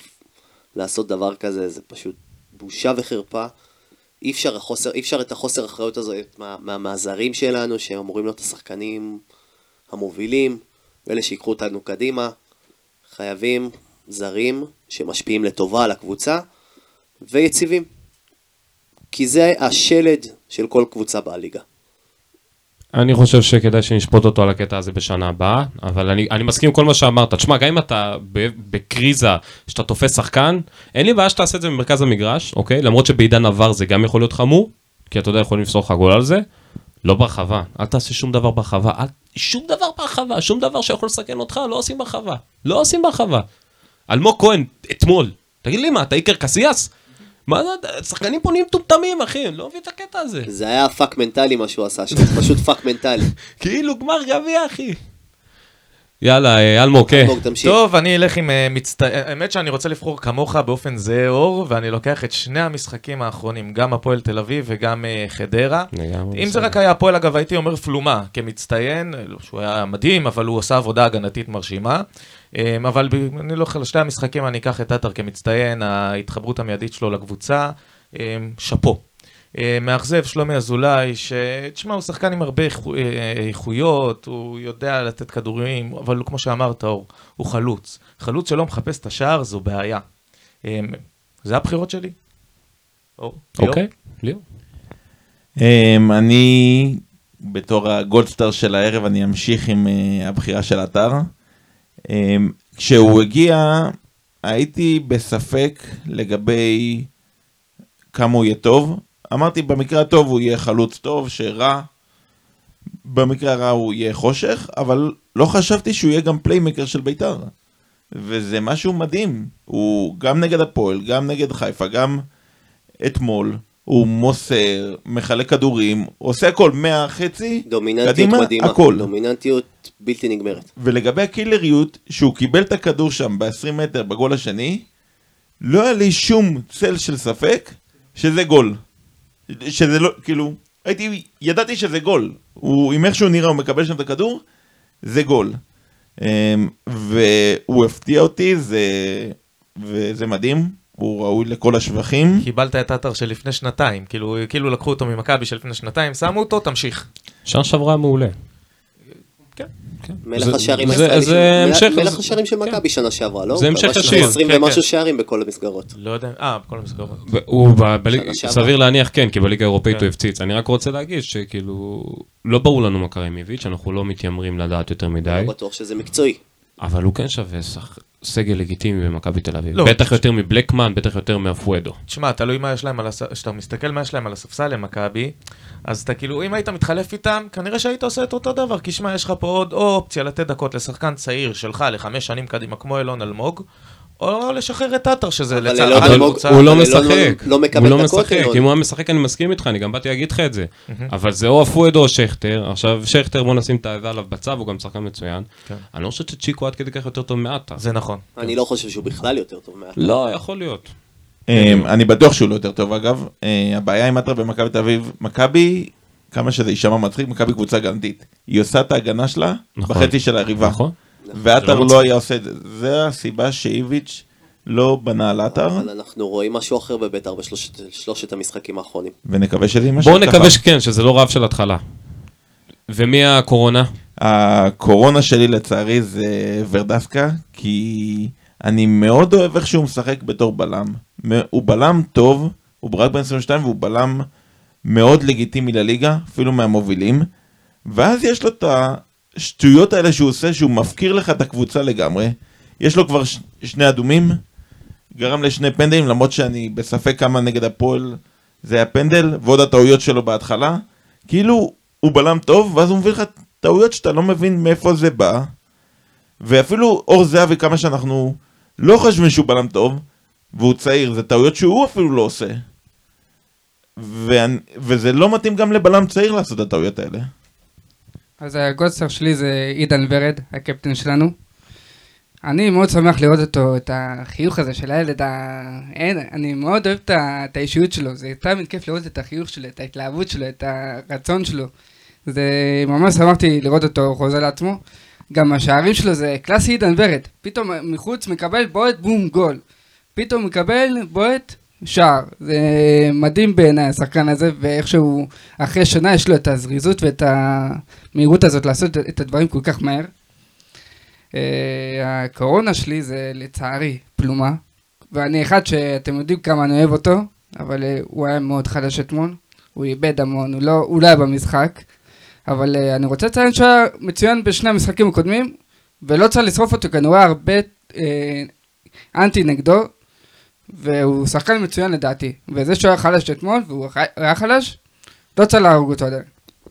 לעשות דבר כזה, זה פשוט בושה וחרפה. אי אפשר, החוסר, אי אפשר את החוסר אחריות הזאת מה, מה, מהזרים שלנו, שאמורים להיות השחקנים המובילים. אלה שיקחו אותנו קדימה, חייבים זרים שמשפיעים לטובה על הקבוצה ויציבים. כי זה השלד של כל קבוצה בליגה. אני חושב שכדאי שנשפוט אותו על הקטע הזה בשנה הבאה, אבל אני, אני מסכים עם כל מה שאמרת. תשמע, גם אם אתה בקריזה, שאתה תופס שחקן, אין לי בעיה שתעשה את זה במרכז המגרש, אוקיי? למרות שבעידן עבר זה גם יכול להיות חמור, כי אתה יודע, יכולים לפסול לך גול על זה. לא ברחבה, אל תעשה שום דבר ברחבה, אל... שום דבר ברחבה, שום דבר שיכול לסכן אותך, לא עושים ברחבה. לא עושים ברחבה. אלמוג כהן, אתמול, תגיד לי מה, אתה איקר קסיאס? מה זה, שחקנים פה נהיים מטומטמים, אחי, אני לא מבין את הקטע הזה. זה היה פאק מנטלי מה שהוא עשה שם, פשוט פאק מנטלי. כאילו גמר גביע, אחי. יאללה, אה, אלמוג, כן. אלמוג, תמשיך. טוב, אני אלך עם אה, מצטער, האמת שאני רוצה לבחור כמוך באופן זהה אור, ואני לוקח את שני המשחקים האחרונים, גם הפועל תל אביב וגם אה, חדרה. אם זה. רק היה הפועל, אגב, הייתי אומר פלומה, כמצטיין, שהוא היה מדהים, אבל הוא עשה עבודה הגנתית מרשימה. אה, אבל אני לא על שתי המשחקים אני אקח את עטר כמצטיין, ההתחברות המיידית שלו לקבוצה, אה, שאפו. אה, מאכזב שלומי אזולאי, שתשמע, הוא שחקן עם הרבה איכו- אה, איכויות, הוא יודע לתת כדורים, אבל הוא, כמו שאמרת, אור, הוא חלוץ. חלוץ שלא מחפש את השער זו בעיה. אה, זה הבחירות שלי. אור, ליאור? אוקיי, ליאור. אני, בתור הגולדסטאר של הערב, אני אמשיך עם אה, הבחירה של עטר. אמ, כשהוא הגיע, הייתי בספק לגבי כמה הוא יהיה טוב. אמרתי, במקרה הטוב הוא יהיה חלוץ טוב, שרע. במקרה הרע הוא יהיה חושך, אבל לא חשבתי שהוא יהיה גם פליימקר של בית"ר. וזה משהו מדהים. הוא גם נגד הפועל, גם נגד חיפה, גם אתמול. הוא מוסר, מחלק כדורים, עושה הכל מהחצי, דומיננטיות קדימה, מדהימה. הכל. דומיננטיות בלתי נגמרת. ולגבי הקילריות, שהוא קיבל את הכדור שם ב-20 מטר בגול השני, לא היה לי שום צל של ספק שזה גול. שזה לא, כאילו, הייתי, ידעתי שזה גול. הוא, עם איך שהוא נראה, הוא מקבל שם את הכדור, זה גול. אמ, והוא הפתיע אותי, זה, וזה מדהים, הוא ראוי לכל השבחים. קיבלת את עטר של לפני שנתיים, כאילו, כאילו לקחו אותו ממכבי של לפני שנתיים, שמו אותו, תמשיך. שנה שעברה מעולה. מלך זה- השערים זה- הישראלי זה של- המשך- מלך השערים של כן. מכבי שנה שעברה, לא? זה המשך ישיר. 20 כן, ומשהו כן. שערים בכל המסגרות. לא יודע, אה, בכל המסגרות. הוא. סביר להניח כן, כי בליגה האירופאית כן. הוא הפציץ. אני רק רוצה להגיד שכאילו, לא ברור לנו מה קרה עם איביץ', אנחנו לא מתיימרים לדעת יותר מדי, לא בטוח שזה מקצועי. אבל הוא כן שווה שח- סגל לגיטימי במכבי תל אביב. לא. בטח יותר מבלקמן, בטח יותר מאפואדו. תשמע, תלוי מה יש להם על הספסל, כשאתה מסתכל מה יש להם על הספסל למכבי, אז אתה כאילו, אם היית מתחלף איתם, כנראה שהיית עושה את אותו דבר, כי שמע, יש לך פה עוד או אופציה לתת דקות לשחקן צעיר שלך לחמש שנים קדימה, כמו אילון אלמוג, או לשחרר את עטר, שזה אבל לצער אילון אבל אלמוג- הקבוצה. הוא לא משחק, לא מקבל הוא לא משחק. אם הוא היה משחק אני מסכים איתך, אני גם באתי להגיד לך את זה. אבל זה או אפואדו או שכטר, עכשיו שכטר בוא נשים את הזה עליו בצו, הוא גם שחקן מצוין. כן. אני לא חושב שצ'יקו עד כדי כך יותר טוב מעטה. זה נכון. אני לא חושב שהוא בכלל יותר טוב מה... לא, יכול להיות. אמ, אני בטוח שהוא לא יותר טוב אגב. אה, הבעיה עם עטר במכבי תל אביב, מכבי, כמה שזה יישמע מצחיק, מכבי קבוצה הגנתית. היא עושה את ההגנה שלה נכון. בחצי של היריבה. נכון? ועטר זה לא. היה עושה את זה. זה הסיבה שאיביץ' לא בנה על עטר, אבל אנחנו רואים משהו אחר בבית"ר בשלושת שלושת המשחקים האחרונים. ונקווה שזה יימשך בואו ככה. נקווה שכן, שזה לא רב של התחלה. ומי הקורונה? הקורונה שלי לצערי זה ורדסקה, כי אני מאוד אוהב איך שהוא משחק בתור בלם. הוא בלם טוב, הוא רק בן 22 והוא בלם מאוד לגיטימי לליגה, אפילו מהמובילים. ואז יש לו את השטויות האלה שהוא עושה, שהוא מפקיר לך את הקבוצה לגמרי. יש לו כבר ש- שני אדומים, גרם לשני פנדלים, למרות שאני בספק כמה נגד הפועל זה היה פנדל, ועוד הטעויות שלו בהתחלה. כאילו, הוא בלם טוב, ואז הוא מביא לך טעויות שאתה לא מבין מאיפה זה בא. ואפילו אור זהבי, כמה שאנחנו לא חושבים שהוא בלם טוב, והוא צעיר, זה טעויות שהוא אפילו לא עושה. ואני, וזה לא מתאים גם לבלם צעיר לעשות את הטעויות האלה. אז הגולדסטאר שלי זה עידן ורד, הקפטן שלנו. אני מאוד שמח לראות אותו, את החיוך הזה של הילד, ה... אין, אני מאוד אוהב את, ה... את האישיות שלו, זה תמיד כיף לראות את החיוך שלו, את ההתלהבות שלו, את הרצון שלו. זה ממש שמחתי לראות אותו חוזר לעצמו. גם השערים שלו זה קלאסי עידן ורד, פתאום מחוץ מקבל בועט בום גול. פתאום מקבל בועט שער. זה מדהים בעיניי השחקן הזה, ואיכשהו אחרי שנה יש לו את הזריזות ואת המהירות הזאת לעשות את הדברים כל כך מהר. אה, הקורונה שלי זה לצערי פלומה, ואני אחד שאתם יודעים כמה אני אוהב אותו, אבל אה, הוא היה מאוד חדש אתמול, הוא איבד המון, הוא לא, הוא לא היה במשחק, אבל אה, אני רוצה לציין שהוא היה מצוין בשני המשחקים הקודמים, ולא צריך לשרוף אותו, כי אני רואה הרבה אה, אנטי נגדו, והוא שחקן מצוין לדעתי, וזה שהוא היה חלש אתמול, והוא היה חלש, לא צריך להרוג אותו עדיין.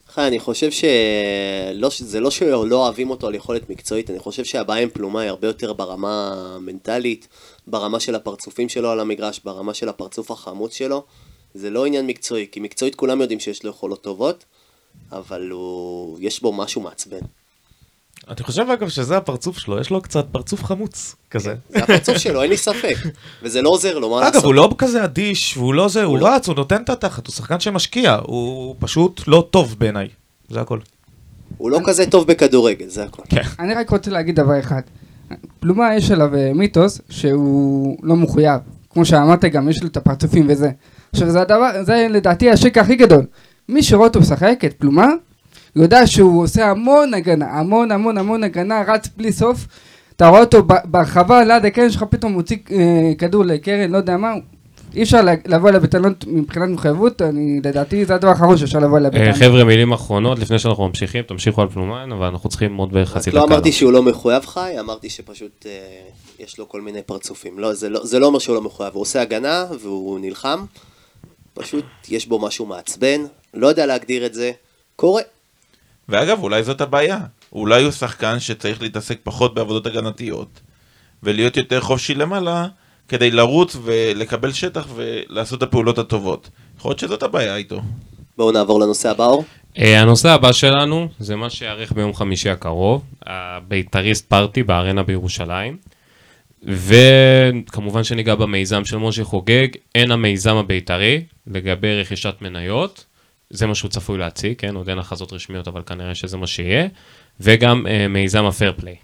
חי, אני חושב שלא, זה לא שלא אוהבים אותו על יכולת מקצועית, אני חושב שהבעיה עם פלומה היא הרבה יותר ברמה המנטלית, ברמה של הפרצופים שלו על המגרש, ברמה של הפרצוף החמוץ שלו. זה לא עניין מקצועי, כי מקצועית כולם יודעים שיש לו יכולות טובות, אבל הוא... יש בו משהו מעצבן. אני חושב אגב שזה הפרצוף שלו, יש לו קצת פרצוף חמוץ כזה. זה הפרצוף שלו, אין לי ספק. וזה לא עוזר לו, מה אגב, לעשות? הוא לא כזה אדיש, והוא לא זה, הוא לא. רץ, הוא נותן את התחת, הוא שחקן שמשקיע, הוא פשוט לא טוב בעיניי, זה הכל. הוא לא כזה טוב בכדורגל, זה הכל. אני רק רוצה להגיד דבר אחד. פלומה יש עליו אה, מיתוס שהוא לא מחויב. כמו שאמרת גם, יש לו את הפרצופים וזה. עכשיו זה הדבר, זה לדעתי השקע הכי גדול. מי שרואה אותו משחק את פלומה, יודע שהוא עושה המון הגנה, המון המון המון הגנה, רץ בלי סוף. אתה רואה אותו ברחבה ליד הקרן שלך, פתאום מוציא אה, כדור לקרן, לא יודע מה. אי אפשר לה- לבוא אליו בטענות מבחינת מחויבות, אני לדעתי זה הדבר האחרון שאפשר לבוא אליו אה, בטענות. חבר'ה, מילים אחרונות, לפני שאנחנו ממשיכים, תמשיכו על פלומן, אבל אנחנו צריכים עוד בערך חצי רק דקה. לא אמרתי שהוא לא מחויב חי, אמרתי שפשוט אה, יש לו כל מיני פרצופים. לא, זה, לא, זה לא אומר שהוא לא מחויב, הוא עושה הגנה והוא נלחם, פשוט יש בו משהו מעצבן, לא יודע להגדיר את זה, קורה. ואגב, אולי זאת הבעיה. אולי הוא שחקן שצריך להתעסק פחות בעבודות הגנתיות, ולהיות יותר חופשי למעלה, כדי לרוץ ולקבל שטח ולעשות את הפעולות הטובות. יכול להיות שזאת הבעיה איתו. בואו נעבור לנושא הבא, אור. אה, הנושא הבא שלנו זה מה שייערך ביום חמישי הקרוב, הבית"ריסט פארטי בארנה בירושלים. וכמובן שניגע במיזם של משה חוגג, אין המיזם הבית"רי לגבי רכישת מניות, זה מה שהוא צפוי להציג, כן, עוד אין הכרזות רשמיות, אבל כנראה שזה מה שיהיה, וגם אה, מיזם הפייר פליי.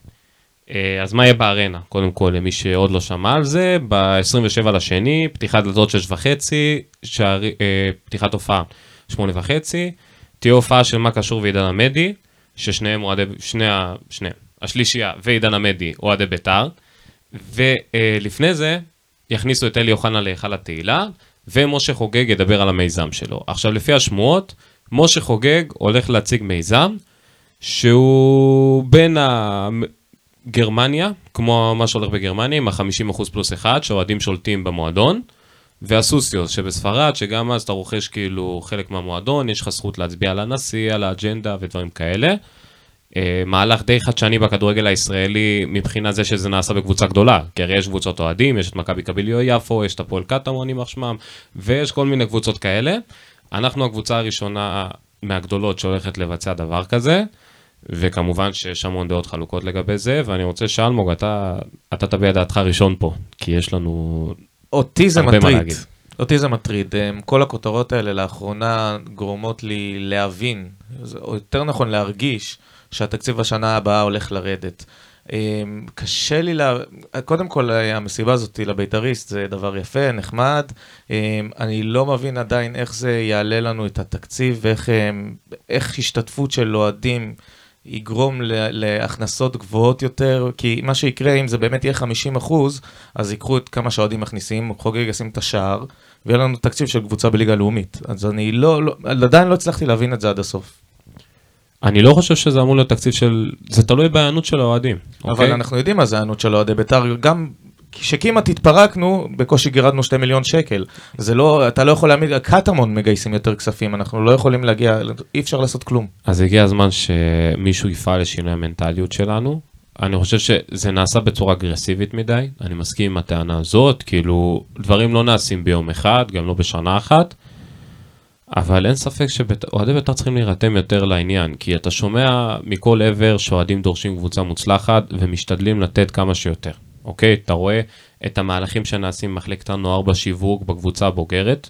אה, אז מה יהיה בארנה? קודם כל, למי שעוד לא שמע על זה, ב-27 לשני, פתיחת דלתות 6 וחצי, שער, אה, פתיחת הופעה 8 וחצי, תהיה הופעה של מה קשור ועידן עמדי, ששניהם אוהדי, שני, ה- שניהם, השלישייה ועידן עמדי אוהדי בית"ר, ולפני זה יכניסו את אלי אוחנה להיכל התהילה, ומשה חוגג ידבר על המיזם שלו. עכשיו, לפי השמועות, משה חוגג הולך להציג מיזם שהוא בין ה... גרמניה, כמו מה שהולך בגרמניה, עם ה-50% פלוס אחד, שהאוהדים שולטים במועדון, והסוסיוס שבספרד, שגם אז אתה רוכש כאילו חלק מהמועדון, יש לך זכות להצביע על הנשיא, על האג'נדה ודברים כאלה. אה, מהלך די חדשני בכדורגל הישראלי מבחינת זה שזה נעשה בקבוצה גדולה, כי הרי יש קבוצות אוהדים, יש את מכבי קביליו יפו, יש את הפועל קטמון יימח שמם, ויש כל מיני קבוצות כאלה. אנחנו הקבוצה הראשונה מהגדולות שהולכת לבצע דבר כזה, וכמובן שיש המון דעות חלוקות לגבי זה, ואני רוצה שאלמוג, אתה, אתה תביע דעתך ראשון פה, כי יש לנו... אותי זה מטריד. אותי זה מטריד. אמ, כל הכותרות האלה לאחרונה גורמות לי להבין, או יותר נכון להרגיש, שהתקציב בשנה הבאה הולך לרדת. אמ, קשה לי לה... קודם כל, אה, המסיבה הזאת לבית"ריסט זה דבר יפה, נחמד. אמ, אני לא מבין עדיין איך זה יעלה לנו את התקציב ואיך אמ, השתתפות של אוהדים יגרום להכנסות גבוהות יותר, כי מה שיקרה אם זה באמת יהיה 50 אחוז, אז ייקחו את כמה שהאוהדים מכניסים, חוגג ישים את השער, ויהיה לנו תקציב של קבוצה בליגה לאומית. אז אני לא, לא, עדיין לא הצלחתי להבין את זה עד הסוף. אני לא חושב שזה אמור להיות תקציב של... זה תלוי בהיענות של האוהדים. אבל אוקיי? אנחנו יודעים מה זה הענות של אוהדי בית"ר, גם כשכמעט התפרקנו, בקושי גירדנו 2 מיליון שקל. זה לא, אתה לא יכול להעמיד, קטמון מגייסים יותר כספים, אנחנו לא יכולים להגיע, אי אפשר לעשות כלום. אז הגיע הזמן שמישהו יפעל לשינוי המנטליות שלנו. אני חושב שזה נעשה בצורה אגרסיבית מדי, אני מסכים עם הטענה הזאת, כאילו, דברים לא נעשים ביום אחד, גם לא בשנה אחת, אבל אין ספק שאוהדי בית"ר צריכים להירתם יותר לעניין, כי אתה שומע מכל עבר שאוהדים דורשים קבוצה מוצלחת ומשתדלים לתת כמה שיותר, אוקיי? אתה רואה את המהלכים שנעשים במחלקת הנוער בשיווק, בקבוצה הבוגרת,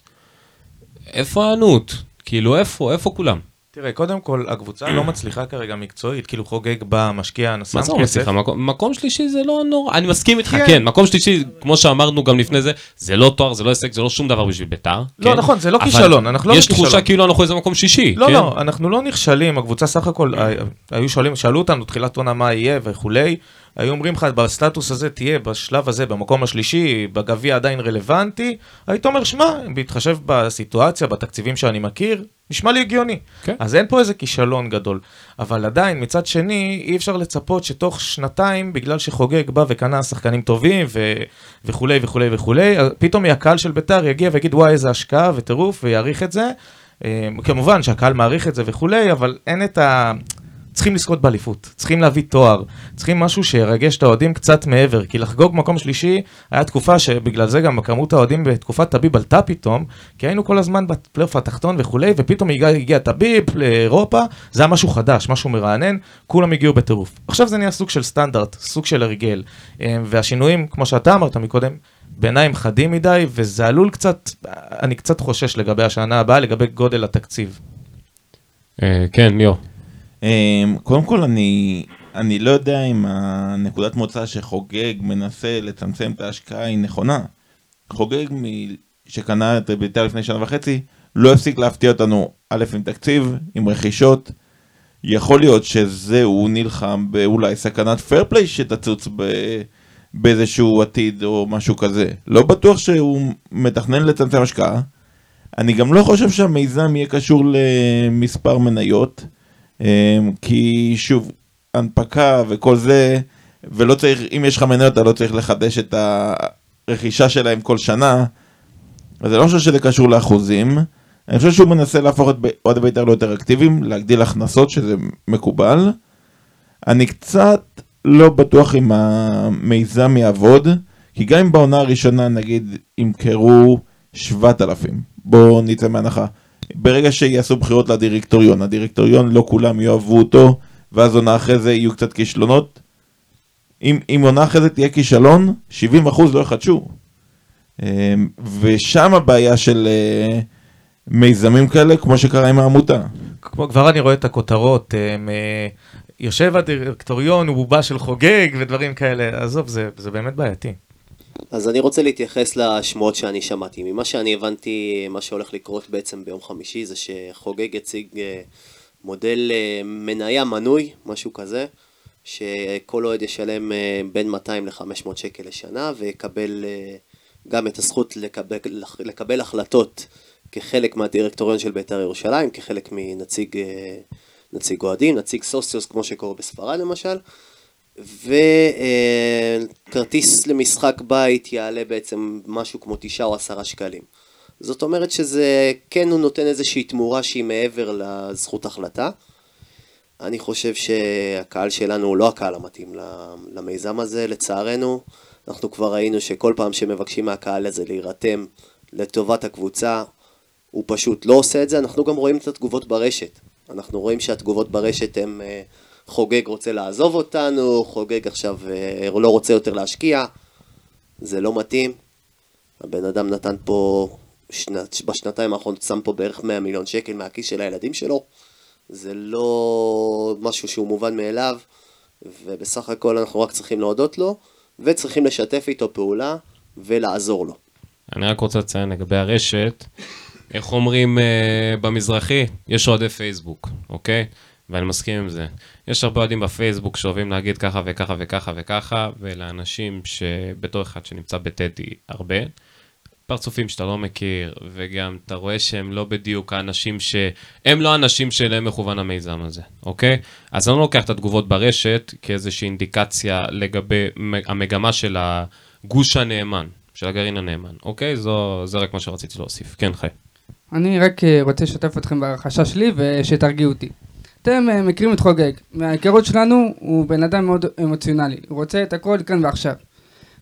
איפה הענות? כאילו, איפה? איפה כולם? תראה, קודם כל, הקבוצה לא מצליחה כרגע מקצועית, כאילו חוגג בא, משקיע, שם מה זה כסף. מצליחה? מקום, שלישי זה לא נורא, אני מסכים איתך, כן. כן, מקום שלישי, כמו שאמרנו גם לפני זה, זה לא תואר, זה לא הישג, זה לא שום דבר בשביל ביתר. לא, כן? נכון, זה לא כישלון, אנחנו לא יש. תחושה כאילו אנחנו איזה מקום שישי, לא, כן? לא, אנחנו לא נכשלים, הקבוצה סך הכל, אה, היו שואלים, שאלו אותנו תחילת עונה מה יהיה וכולי, היו אומרים לך, בסטטוס הזה תהיה בשלב הזה, במקום השלישי, בגביע עדיין רלוונטי, היית אומר, שמע, בהתחשב בסיטואציה, בתקציבים שאני מכיר, נשמע לי הגיוני. כן. אז אין פה איזה כישלון גדול. אבל עדיין, מצד שני, אי אפשר לצפות שתוך שנתיים, בגלל שחוגג בא וקנה שחקנים טובים ו... וכולי וכולי וכולי, פתאום הקהל של ביתר יגיע ויגיד, וואי, איזה השקעה וטירוף, ויעריך את זה. אה, כמובן שהקהל מעריך את זה וכולי, אבל אין את ה... צריכים לזכות באליפות, צריכים להביא תואר, צריכים משהו שירגש את האוהדים קצת מעבר, כי לחגוג מקום שלישי, היה תקופה שבגלל זה גם כמות האוהדים בתקופת טביב עלתה פתאום, כי היינו כל הזמן בפלייאוף התחתון וכולי, ופתאום הגיע, הגיע טביב לאירופה, זה היה משהו חדש, משהו מרענן, כולם הגיעו בטירוף. עכשיו זה נהיה סוג של סטנדרט, סוג של הרגל, אה, והשינויים, כמו שאתה אמרת מקודם, בעיניי הם חדים מדי, וזה עלול קצת, אני קצת חושש לגבי השנה הבאה, לגבי גודל התקציב. אה, כן, ליאור. אמ, קודם כל אני, אני לא יודע אם הנקודת מוצא שחוגג מנסה לצמצם את ההשקעה היא נכונה. חוגג מ- שקנה את בית"ר לפני שנה וחצי, לא הפסיק להפתיע אותנו, א', עם תקציב, עם רכישות. יכול להיות שזה, הוא נלחם באולי סכנת פרפליי שתצוץ ב... באיזשהו עתיד או משהו כזה. לא בטוח שהוא מתכנן לצמצם השקעה. אני גם לא חושב שהמיזם יהיה קשור למספר מניות. אמ, כי שוב, הנפקה וכל זה, ולא צריך, אם יש לך מניות אתה לא צריך לחדש את הרכישה שלהם כל שנה, אז אני לא חושב שזה קשור לאחוזים. אני חושב שהוא מנסה להפוך את אוהדי בית"ר ליותר אקטיביים, להגדיל הכנסות, שזה מקובל. אני קצת לא בטוח אם המיזם יעבוד, כי גם אם בעונה הראשונה נגיד ימכרו 7,000, בואו נצא מהנחה. ברגע שיעשו בחירות לדירקטוריון, הדירקטוריון לא כולם יאהבו אותו, ואז עונה אחרי זה יהיו קצת כישלונות. אם, אם עונה אחרי זה תהיה כישלון, 70% לא יחדשו. אמ, ושם הבעיה של אה, מיזמים כאלה, כמו שקרה עם העמותה. כמו, כבר אני רואה את הכותרות, הם, אה, יושב הדירקטוריון, הוא בובה של חוגג ודברים כאלה, עזוב, זה, זה באמת בעייתי. אז אני רוצה להתייחס לשמועות שאני שמעתי. ממה שאני הבנתי, מה שהולך לקרות בעצם ביום חמישי זה שחוגג יציג אה, מודל אה, מניה מנוי, משהו כזה, שכל אוהד ישלם אה, בין 200 ל-500 שקל לשנה ויקבל גם את הזכות לקבל, לקבל החלטות כחלק מהדירקטוריון של בית"ר ירושלים, כחלק מנציג נציג אוהדים, נציג סוציוס כמו שקורה בספרד למשל. וכרטיס למשחק בית יעלה בעצם משהו כמו תשעה או עשרה שקלים. זאת אומרת שזה כן הוא נותן איזושהי תמורה שהיא מעבר לזכות החלטה. אני חושב שהקהל שלנו הוא לא הקהל המתאים למיזם הזה, לצערנו. אנחנו כבר ראינו שכל פעם שמבקשים מהקהל הזה להירתם לטובת הקבוצה, הוא פשוט לא עושה את זה. אנחנו גם רואים את התגובות ברשת. אנחנו רואים שהתגובות ברשת הן... אה, חוגג רוצה לעזוב אותנו, חוגג עכשיו אה, לא רוצה יותר להשקיע, זה לא מתאים. הבן אדם נתן פה, שנת, בשנתיים האחרונות שם פה בערך 100 מיליון שקל מהכיס של הילדים שלו. זה לא משהו שהוא מובן מאליו, ובסך הכל אנחנו רק צריכים להודות לו, וצריכים לשתף איתו פעולה ולעזור לו. אני רק רוצה לציין לגבי הרשת, איך אומרים uh, במזרחי? יש אוהדי פייסבוק, אוקיי? ואני מסכים עם זה. יש הרבה אוהדים בפייסבוק שאוהבים להגיד ככה וככה וככה וככה, ולאנשים שבתור אחד שנמצא בטדי הרבה, פרצופים שאתה לא מכיר, וגם אתה רואה שהם לא בדיוק האנשים ש... הם לא האנשים שאליהם מכוון המיזם הזה, אוקיי? אז אני לא לוקח את התגובות ברשת כאיזושהי אינדיקציה לגבי המגמה של הגוש הנאמן, של הגרעין הנאמן, אוקיי? זו, זה רק מה שרציתי להוסיף. כן, חי. אני רק אה, רוצה לשתף אתכם בהרכשה שלי ושתרגיעו אותי. אתם אה, מכירים את חוגג, מההיכרות שלנו הוא בן אדם מאוד אמוציונלי, הוא רוצה את הכל כאן ועכשיו.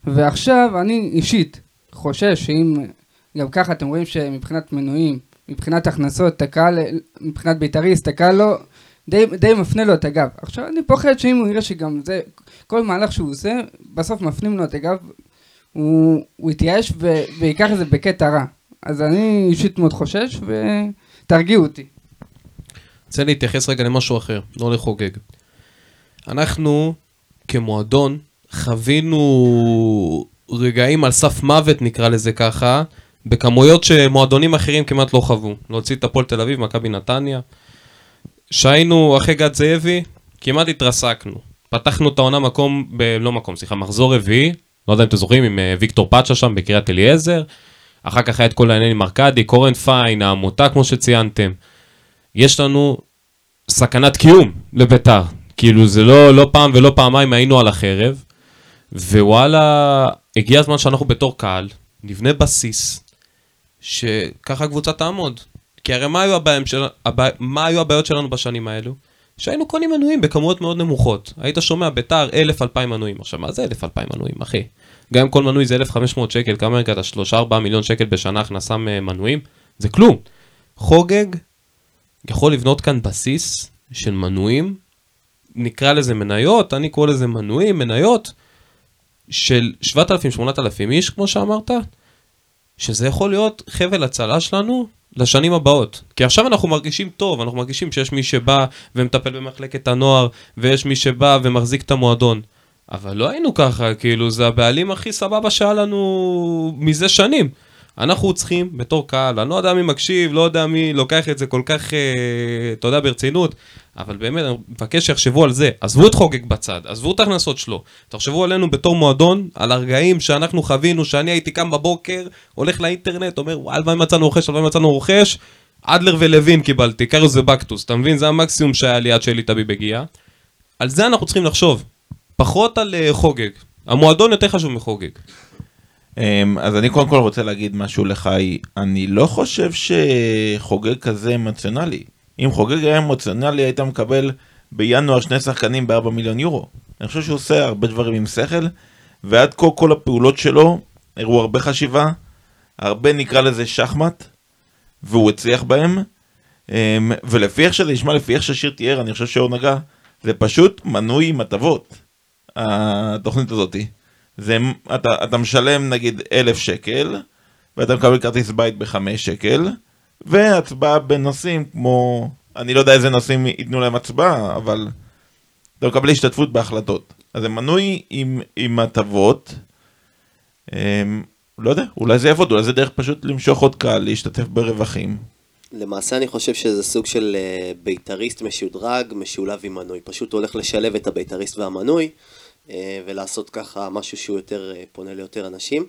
ועכשיו אני אישית חושש שאם, גם ככה אתם רואים שמבחינת מנויים, מבחינת הכנסות, הקהל, מבחינת בית"ריסט, הקהל לא, די, די מפנה לו את הגב. עכשיו אני פוחד שאם הוא יראה שגם זה, כל מהלך שהוא עושה, בסוף מפנים לו את הגב, הוא, הוא יתייאש ו- ויקח את זה בקטע רע. אז אני אישית מאוד חושש, ותרגיעו אותי. רוצה להתייחס רגע למשהו אחר, לא לחוגג. אנחנו, כמועדון, חווינו רגעים על סף מוות, נקרא לזה ככה, בכמויות שמועדונים אחרים כמעט לא חוו. להוציא את הפועל תל אביב, מכבי נתניה. שהיינו אחרי גד זאבי, כמעט התרסקנו. פתחנו את העונה מקום, ב... לא מקום, סליחה, מחזור רביעי, לא יודע אם אתם זוכרים, עם אה, ויקטור פאצ'ה שם בקריית אליעזר. אחר כך היה את כל העניינים עם ארכדי, קורן פיין, העמותה כמו שציינתם. יש לנו סכנת קיום לביתר. כאילו זה לא, לא פעם ולא פעמיים היינו על החרב. ווואלה, הגיע הזמן שאנחנו בתור קהל נבנה בסיס שככה הקבוצה תעמוד. כי הרי מה היו, של... הבע... מה היו הבעיות שלנו בשנים האלו? שהיינו קונים מנויים בכמויות מאוד נמוכות. היית שומע ביתר 1,000-2,000 מנויים. עכשיו, מה זה 1,000-2,000 מנויים, אחי? גם אם כל מנוי זה 1,500 שקל, כמה הרגעת? 3-4 מיליון שקל בשנה הכנסה מנויים? זה כלום. חוגג יכול לבנות כאן בסיס של מנויים, נקרא לזה מניות, אני קורא לזה מנויים, מניות, של 7,000-8,000 איש, כמו שאמרת, שזה יכול להיות חבל הצלה שלנו לשנים הבאות. כי עכשיו אנחנו מרגישים טוב, אנחנו מרגישים שיש מי שבא ומטפל במחלקת הנוער, ויש מי שבא ומחזיק את המועדון. אבל לא היינו ככה, כאילו, זה הבעלים הכי סבבה שהיה לנו מזה שנים. אנחנו צריכים, בתור קהל, אני לא יודע מי מקשיב, לא יודע מי לוקח את זה כל כך, אה, אתה יודע, ברצינות, אבל באמת, אני מבקש שיחשבו על זה. עזבו את חוגג בצד, עזבו את ההכנסות שלו. תחשבו עלינו בתור מועדון, על הרגעים שאנחנו חווינו, שאני הייתי קם בבוקר, הולך לאינטרנט, אומר, וואל, מה מצאנו רוכש, מה מצאנו רוכש, אדלר ולוין קיבלתי, קריוס ובקטוס, אתה מבין? זה המקסימום שהיה לי עד שאלי טביב הגיע. על זה אנחנו צריכים לחשוב. פחות על uh, חוגג. המועדון יותר חשוב מחוגג. אמ, אז אני קודם כל רוצה להגיד משהו לחי, אני לא חושב שחוגג כזה אמוציונלי. אם חוגג היה אמוציונלי היית מקבל בינואר שני שחקנים ב-4 מיליון יורו. אני חושב שהוא עושה הרבה דברים עם שכל, ועד כה כל הפעולות שלו הראו הרבה חשיבה, הרבה נקרא לזה שחמט, והוא הצליח בהם. אמ, ולפי איך שזה נשמע, לפי איך ששיר תיאר, אני חושב שאור נגע, זה פשוט מנוי עם הטבות, התוכנית הזאתי. זה, אתה, אתה משלם נגיד אלף שקל, ואתה מקבל כרטיס בית בחמש שקל, והצבעה בנושאים כמו, אני לא יודע איזה נושאים ייתנו להם הצבעה, אבל אתה מקבל השתתפות בהחלטות. אז זה מנוי עם, עם הטבות, אמ, לא יודע, אולי זה יעבוד, אולי זה דרך פשוט למשוך עוד קהל, להשתתף ברווחים. למעשה אני חושב שזה סוג של אה, בית"ריסט משודרג, משולב עם מנוי. פשוט הולך לשלב את הבית"ריסט והמנוי, ולעשות ככה משהו שהוא יותר אה, פונה ליותר אנשים.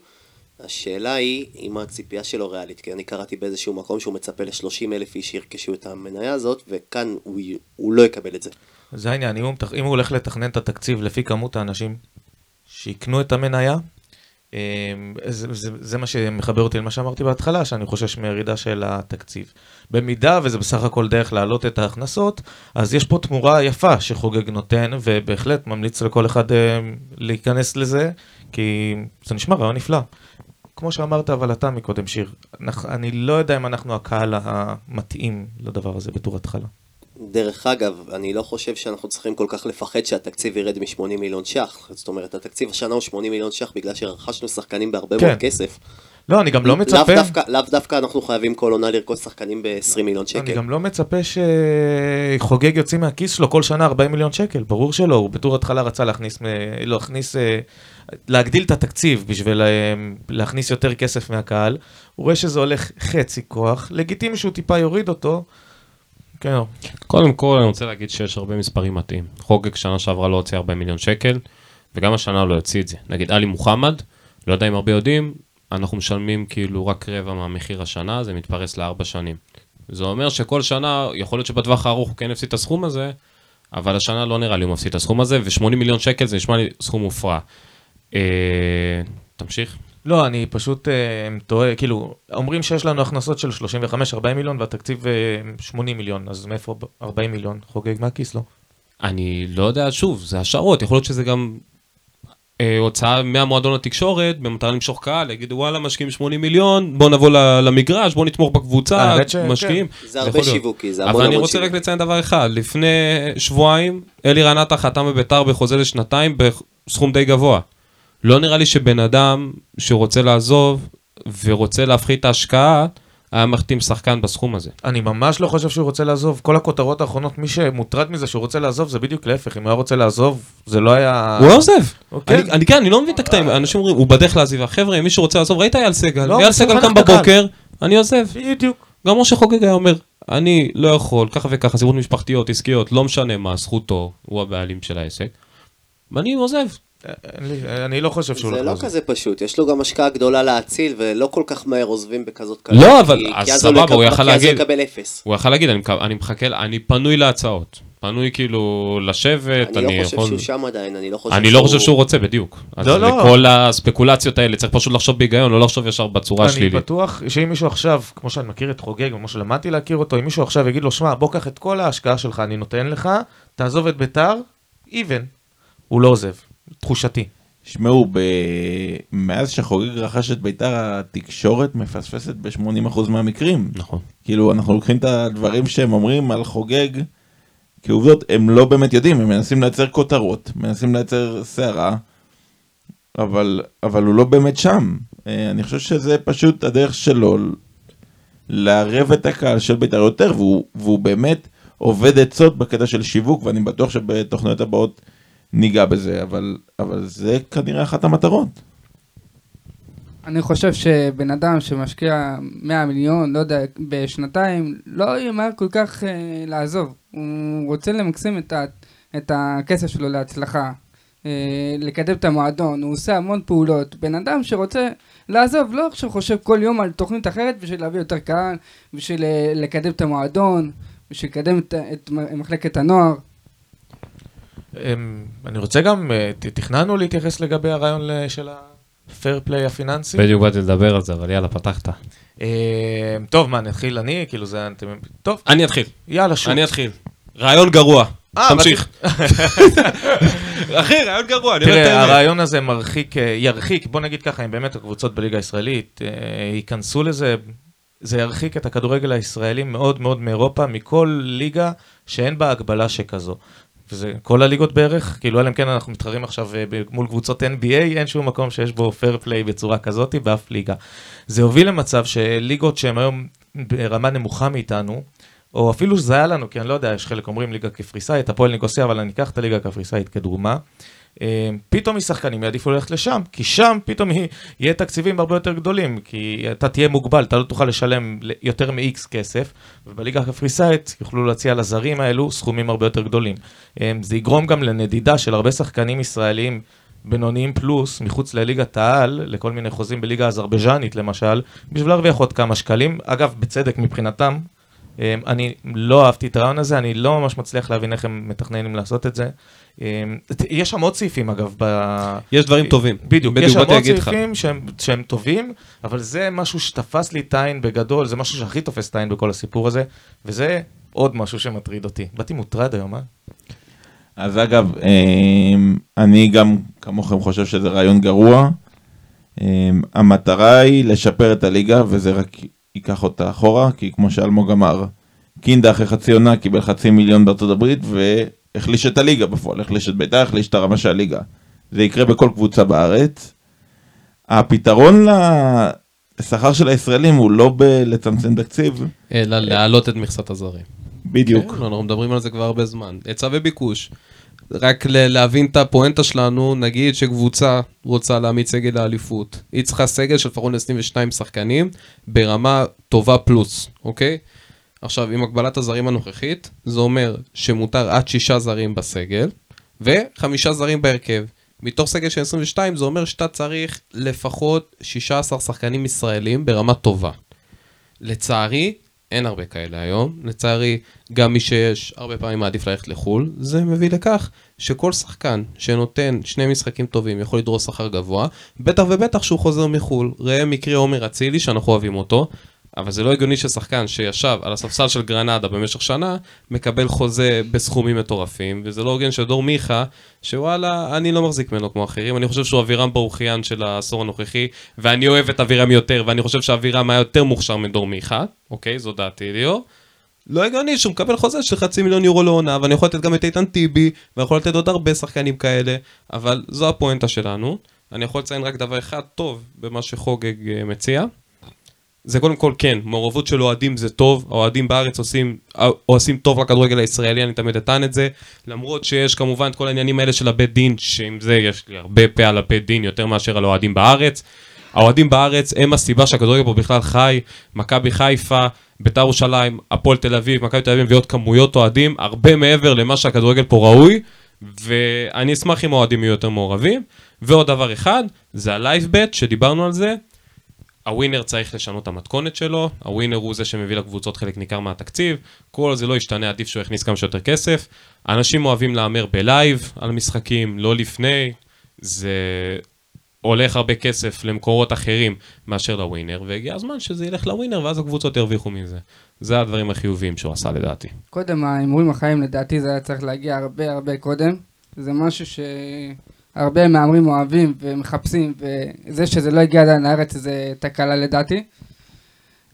השאלה היא אם הציפייה שלו ריאלית, כי אני קראתי באיזשהו מקום שהוא מצפה ל-30 אלף איש שירכשו את המניה הזאת, וכאן הוא, הוא לא יקבל את זה. זה העניין, אם הוא, אם הוא הולך לתכנן את התקציב לפי כמות האנשים שיקנו את המניה, אה, זה, זה, זה מה שמחבר אותי למה שאמרתי בהתחלה, שאני חושש מירידה של התקציב. במידה וזה בסך הכל דרך להעלות את ההכנסות, אז יש פה תמורה יפה שחוגג נותן, ובהחלט ממליץ לכל אחד אה, להיכנס לזה, כי זה נשמע רעיון נפלא. כמו שאמרת, אבל אתה מקודם, שיר, אני לא יודע אם אנחנו הקהל המתאים לדבר הזה בתור התחלה. דרך אגב, אני לא חושב שאנחנו צריכים כל כך לפחד שהתקציב ירד מ-80 מיליון ש"ח. זאת אומרת, התקציב השנה הוא 80 מיליון ש"ח בגלל שרכשנו שחקנים בהרבה כן. מאוד כסף. לא, אני גם לא מצפה... לאו דווקא, לאו דווקא אנחנו חייבים כל עונה לרכוש שחקנים ב-20 מיליון שקל. אני גם לא מצפה שחוגג יוצאים מהכיס שלו כל שנה 40 מיליון שקל, ברור שלא, הוא בתור התחלה רצה להכניס, להכניס, להגדיל את התקציב בשביל אה, להכניס יותר כסף מהקהל, הוא רואה שזה הולך חצי כוח, לגיטימי שהוא טיפה יוריד אותו, כן. קודם כל אני רוצה להגיד שיש הרבה מספרים מתאים. חוגג שנה שעברה לא הוציא 40 מיליון שקל, וגם השנה לא יוציא את זה. נגיד עלי מוחמד, לא יודע אם הרבה יודעים, אנחנו משלמים כאילו רק רבע מהמחיר השנה, זה מתפרס לארבע שנים. זה אומר שכל שנה, יכול להיות שבטווח הארוך הוא כן הפסיד את הסכום הזה, אבל השנה לא נראה לי הוא מפסיד את הסכום הזה, ו-80 מיליון שקל זה נשמע לי סכום מופרע. אה, תמשיך. לא, אני פשוט אה, טועה, כאילו, אומרים שיש לנו הכנסות של 35-40 מיליון והתקציב אה, 80 מיליון, אז מאיפה 40 מיליון? חוגג מהכיס, לא? אני לא יודע, שוב, זה השערות, יכול להיות שזה גם אה, הוצאה מהמועדון לתקשורת, במטרה למשוך קהל, יגידו וואלה משקיעים 80 מיליון, בוא נבוא למגרש, בוא נתמוך בקבוצה, משקיעים. זה הרבה שיווקי, זה המון אבל אני המון רוצה רק שיווקי. לציין דבר אחד, לפני שבועיים, אלירן עטר חתם בביתר בחוזה לשנתיים בסכום די גבוה. לא נראה לי שבן אדם שרוצה לעזוב ורוצה להפחית את ההשקעה, היה מחתים שחקן בסכום הזה. אני ממש לא חושב שהוא רוצה לעזוב. כל הכותרות האחרונות, מי שמוטרד מזה שהוא רוצה לעזוב, זה בדיוק להפך. אם הוא היה רוצה לעזוב, זה לא היה... הוא לא עוזב. אוקיי. אני- אני כן, אני לא מבין את הקטעים, אנשים אומרים, הוא בדרך לעזיבה. חבר'ה, מי שרוצה לעזוב, ראית אייל סגל, לא, אייל הוא סגל קם. בבוקר, אני עוזב. בדיוק. גם משה חוגג היה אומר, אני לא יכול, ככה וככה, סיבות משפחתיות, עסקיות, לא משנה מה, זכותו, הוא הבעלים של העסק. ואני עוזב. אני לא חושב שהוא זה לא. כזה פשוט, יש לו גם השקעה גדולה להציל, ולא כל כך מהר עוזבים בכזאת קלות. לא, אבל- כי- אז סבבה, הוא יכל כי אז להגיד- הוא יקבל אפס. הוא יכל להגיד, אני, אני מחכה, אני פנוי להצעות. פנוי כאילו לשבת, אני אני לא חושב יכול... שהוא שם עדיין, אני לא חושב אני לא חושב שהוא רוצה, בדיוק. אז לא, לא. לכל הספקולציות האלה צריך פשוט לחשוב בהיגיון, לא לחשוב ישר בצורה אני שלילית. בטוח שאם מישהו עכשיו, כמו שאני מכיר את חוגג, כמו שלמדתי להכיר אותו, אם מישהו עכשיו יגיד לו, שמע, בוא קח את כל ההשקעה שלך, אני נותן לך, תעזוב את ביתר, even. הוא לא עוזב, תחושתי. שמעו, ב... מאז שחוגג רכש את ביתר, התקשורת מפספסת ב-80% מהמקרים. נכון. כאילו, אנחנו לוקחים את הדברים שהם אומרים על חוגג, כעובדות, הם לא באמת יודעים, הם מנסים לייצר כותרות, מנסים לייצר סערה, אבל, אבל הוא לא באמת שם. אה, אני חושב שזה פשוט הדרך שלו לערב את הקהל של בית"ר יותר, והוא, והוא באמת עובד עצות בקטע של שיווק, ואני בטוח שבתוכניות הבאות ניגע בזה, אבל, אבל זה כנראה אחת המטרות. אני חושב שבן אדם שמשקיע 100 מיליון, לא יודע, בשנתיים, לא ימהר כל כך אה, לעזוב. הוא רוצה למקסם את, ה, את הכסף שלו להצלחה, אה, לקדם את המועדון, הוא עושה המון פעולות. בן אדם שרוצה לעזוב, לא עכשיו חושב כל יום על תוכנית אחרת בשביל להביא יותר קהל, בשביל אה, לקדם את המועדון, בשביל לקדם את, את מחלקת הנוער. אני רוצה גם, אה, תכננו להתייחס לגבי הרעיון של ה-fair play הפיננסי. בדיוק באתי לדבר על זה, אבל יאללה, פתחת. אמ, טוב, מה, נתחיל אני? כאילו זה... טוב, אני אתחיל, יאללה, שוב. אני אתחיל. רעיון גרוע, אה, תמשיך. אחי, רעיון גרוע, אני אומר את תראה. הרעיון הזה מרחיק, אה, ירחיק, בוא נגיד ככה, אם באמת הקבוצות בליגה הישראלית אה, ייכנסו לזה, זה ירחיק את הכדורגל הישראלי מאוד מאוד מאירופה, מכל ליגה שאין בה הגבלה שכזו. וזה כל הליגות בערך, כאילו אלא אם כן אנחנו מתחרים עכשיו אה, מול קבוצות NBA, אין שום מקום שיש בו פייר פליי בצורה כזאת באף ליגה. זה הוביל למצב שליגות שהן היום ברמה נמוכה מאיתנו, או אפילו שזה היה לנו, כי אני לא יודע, יש חלק אומרים ליגה קפריסאית, הפועל ניגוסיה, אבל אני אקח את הליגה הקפריסאית כדוגמה. אה, פתאום משחקנים יעדיפו ללכת לשם, כי שם פתאום יהיה- תקציבים הרבה יותר גדולים, כי אתה תהיה מוגבל, אתה לא תוכל לשלם יותר מ-X כסף, ובליגה הקפריסאית יוכלו להציע לזרים האלו סכומים הרבה יותר גדולים. אה, זה יגרום גם לנדידה של הרבה שחקנים ישראלים בינוניים פלוס, מחוץ לליגת העל, לכל מיני חוזים בליגה האזרבייג'נית למשל, בשביל להרוויח עוד כמה שקלים, אגב, בצדק מבחינתם. אה, אני לא אהבתי את הרעיון הזה, אני לא ממש מצליח להבין איך הם מתכננים לעשות את זה. אה, יש שם עוד סעיפים אגב, ב... יש דברים טובים. בדיוק, בדיוק, יש שם עוד. סעיפים שהם, שהם טובים, אבל זה משהו שתפס לי את העין בגדול, זה משהו שהכי תופס את העין בכל הסיפור הזה, וזה עוד משהו שמטריד אותי. באתי מוטרד היום, אה? אז אגב, אמ, אני גם כמוכם חושב שזה רעיון גרוע. אמ, המטרה היא לשפר את הליגה, וזה רק ייקח אותה אחורה, כי כמו שאלמוג אמר, קינדה אחרי חצי עונה קיבל חצי מיליון בארצות הברית, והחליש את הליגה בפועל, החליש את בית"ר, החליש את הרמה של הליגה. זה יקרה בכל קבוצה בארץ. הפתרון לשכר של הישראלים הוא לא בלצמצם תקציב, אלא להעלות את מכסת הזרים. בדיוק. כן, אנחנו מדברים על זה כבר הרבה זמן. היצע וביקוש. רק ל- להבין את הפואנטה שלנו, נגיד שקבוצה רוצה להעמיד סגל לאליפות. היא צריכה סגל של לפחות 22 שחקנים ברמה טובה פלוס, אוקיי? עכשיו, עם הגבלת הזרים הנוכחית, זה אומר שמותר עד שישה זרים בסגל, וחמישה זרים בהרכב. מתוך סגל של 22 זה אומר שאתה צריך לפחות 16 שחקנים ישראלים ברמה טובה. לצערי, אין הרבה כאלה היום. לצערי, גם מי שיש, הרבה פעמים מעדיף ללכת לחו"ל. זה מביא לכך שכל שחקן שנותן שני משחקים טובים יכול לדרוס שכר גבוה, בטח ובטח שהוא חוזר מחו"ל. ראה מקרה עומר אצילי, שאנחנו אוהבים אותו, אבל זה לא הגיוני ששחקן שישב על הספסל של גרנדה במשך שנה, מקבל חוזה בסכומים מטורפים, וזה לא הוגן שדור מיכה, שוואלה, אני לא מחזיק ממנו כמו אחרים, אני חושב שהוא אבירם ברוכיאן של העשור הנוכחי, ואני אוהב את אבירם יותר, ואני חושב שאבירם היה יותר מוכשר מדור מיכה, אוקיי, זו דעתי ליאור. לא הגיוני שהוא מקבל חוזה של חצי מיליון יורו לעונה, ואני יכול לתת גם את איתן טיבי, ואני יכול לתת עוד הרבה שחקנים כאלה, אבל זו הפואנטה שלנו. אני יכול לציין רק דבר אחד טוב במה שחוגג אה, מציע. זה קודם כל כן, מעורבות של אוהדים זה טוב, האוהדים בארץ עושים, עושים טוב לכדורגל הישראלי, אני תמיד אטען את זה, למרות שיש כמובן את כל העניינים האלה של הבית דין, שעם זה יש לי הרבה פה על הבית דין יותר מאשר על האוהדים בארץ. האוהדים בארץ הם הסיבה שהכדורגל פה בכלל חי, מכבי חיפה, בית"ר ירושלים, הפועל תל אביב, מכבי תל אביב מביאות כמויות אוהדים הרבה מעבר למה שהכדורגל פה ראוי, ואני אשמח אם האוהדים יהיו יותר מעורבים. ועוד דבר אחד, זה ה live bet, שדיברנו על זה. הווינר צריך לשנות את המתכונת שלו, הווינר הוא זה שמביא לקבוצות חלק ניכר מהתקציב, כל זה לא ישתנה, עדיף שהוא יכניס כמה שיותר כסף. אנשים אוהבים להמר ב live על משחקים, לא לפני, זה הולך הרבה כסף למקורות אחרים מאשר לווינר, והגיע הזמן שזה ילך לווינר ואז הקבוצות ירוויחו מזה. זה הדברים החיוביים שהוא עשה לדעתי. קודם ההימורים החיים לדעתי זה היה צריך להגיע הרבה הרבה קודם. זה משהו שהרבה מהמרים אוהבים ומחפשים, וזה שזה לא הגיע עדיין לארץ זה תקלה לדעתי.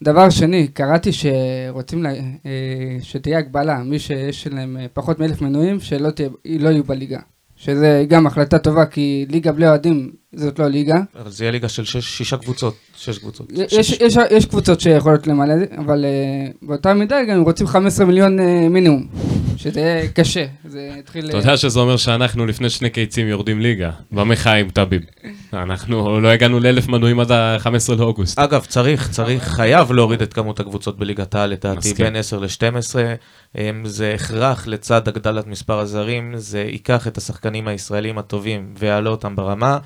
דבר שני, קראתי שרוצים לה, אה, שתהיה הגבלה, מי שיש להם אה, פחות מאלף מנויים, שלא תהיה, לא יהיו בליגה. שזה גם החלטה טובה, כי ליגה בלי אוהדים זאת לא ליגה. אבל זה יהיה ליגה של שש- שישה קבוצות, שש קבוצות. יש, יש, יש קבוצות שיכולות למלא, אבל uh, באותה מידה גם הם רוצים 15 מיליון uh, מינימום, שזה יהיה קשה, זה יתחיל... אתה יודע שזה אומר שאנחנו לפני שני קיצים יורדים ליגה, במחאה עם טביב. אנחנו לא הגענו לאלף מנויים עד ה-15 לאוגוסט. אגב, צריך, צריך, חייב להוריד את כמות הקבוצות בליגת העל, לדעתי, מסכים. בין 10 ל-12. זה הכרח לצד הגדלת מספר הזרים, זה ייקח את השחקנים הישראלים הטובים ויעלה אותם ברמה.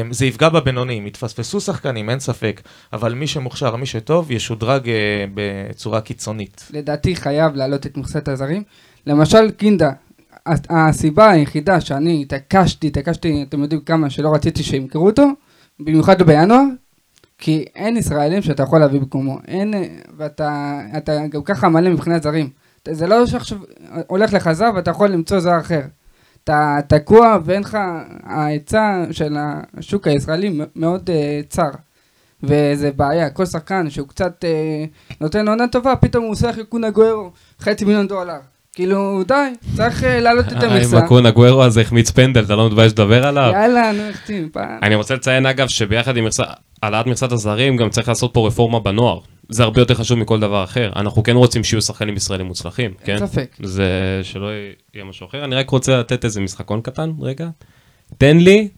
אמ, זה יפגע בבינוניים, יתפספסו שחקנים, אין ספק, אבל מי שמוכשר, מי שטוב, ישודרג אה, בצורה קיצונית. לדעתי חייב להעלות את מכסת הזרים. למשל קינדה, הסיבה היחידה שאני התעקשתי, התעקשתי, אתם יודעים כמה שלא רציתי שימכרו אותו, במיוחד בינואר, כי אין ישראלים שאתה יכול להביא במקומו, אין, ואתה אתה גם ככה מלא מבחינת זרים. זה לא שעכשיו הולך לך זר ואתה יכול למצוא זר אחר. אתה תקוע ואין לך, ההיצע של השוק הישראלי מאוד uh, צר. וזה בעיה, כל שחקן שהוא קצת אה, נותן עונה טובה, פתאום הוא עושה לך קונה גוארו, חצי מיליון דולר. כאילו, די, צריך אה, להעלות את עם המכסה. הקון הגוורו הזה החמיץ פנדל, אתה לא מתבייש לדבר עליו? יאללה, נו, החתים, פעם. אני רוצה לציין אגב שביחד עם העלאת מכסת הזרים גם צריך לעשות פה רפורמה בנוער. זה הרבה יותר חשוב מכל דבר אחר. אנחנו כן רוצים שיהיו שחקנים ישראלים מוצלחים, כן? אין ספק. זה שלא יהיה משהו אחר. אני רק רוצה לתת איזה משחקון קטן, רגע. תן לי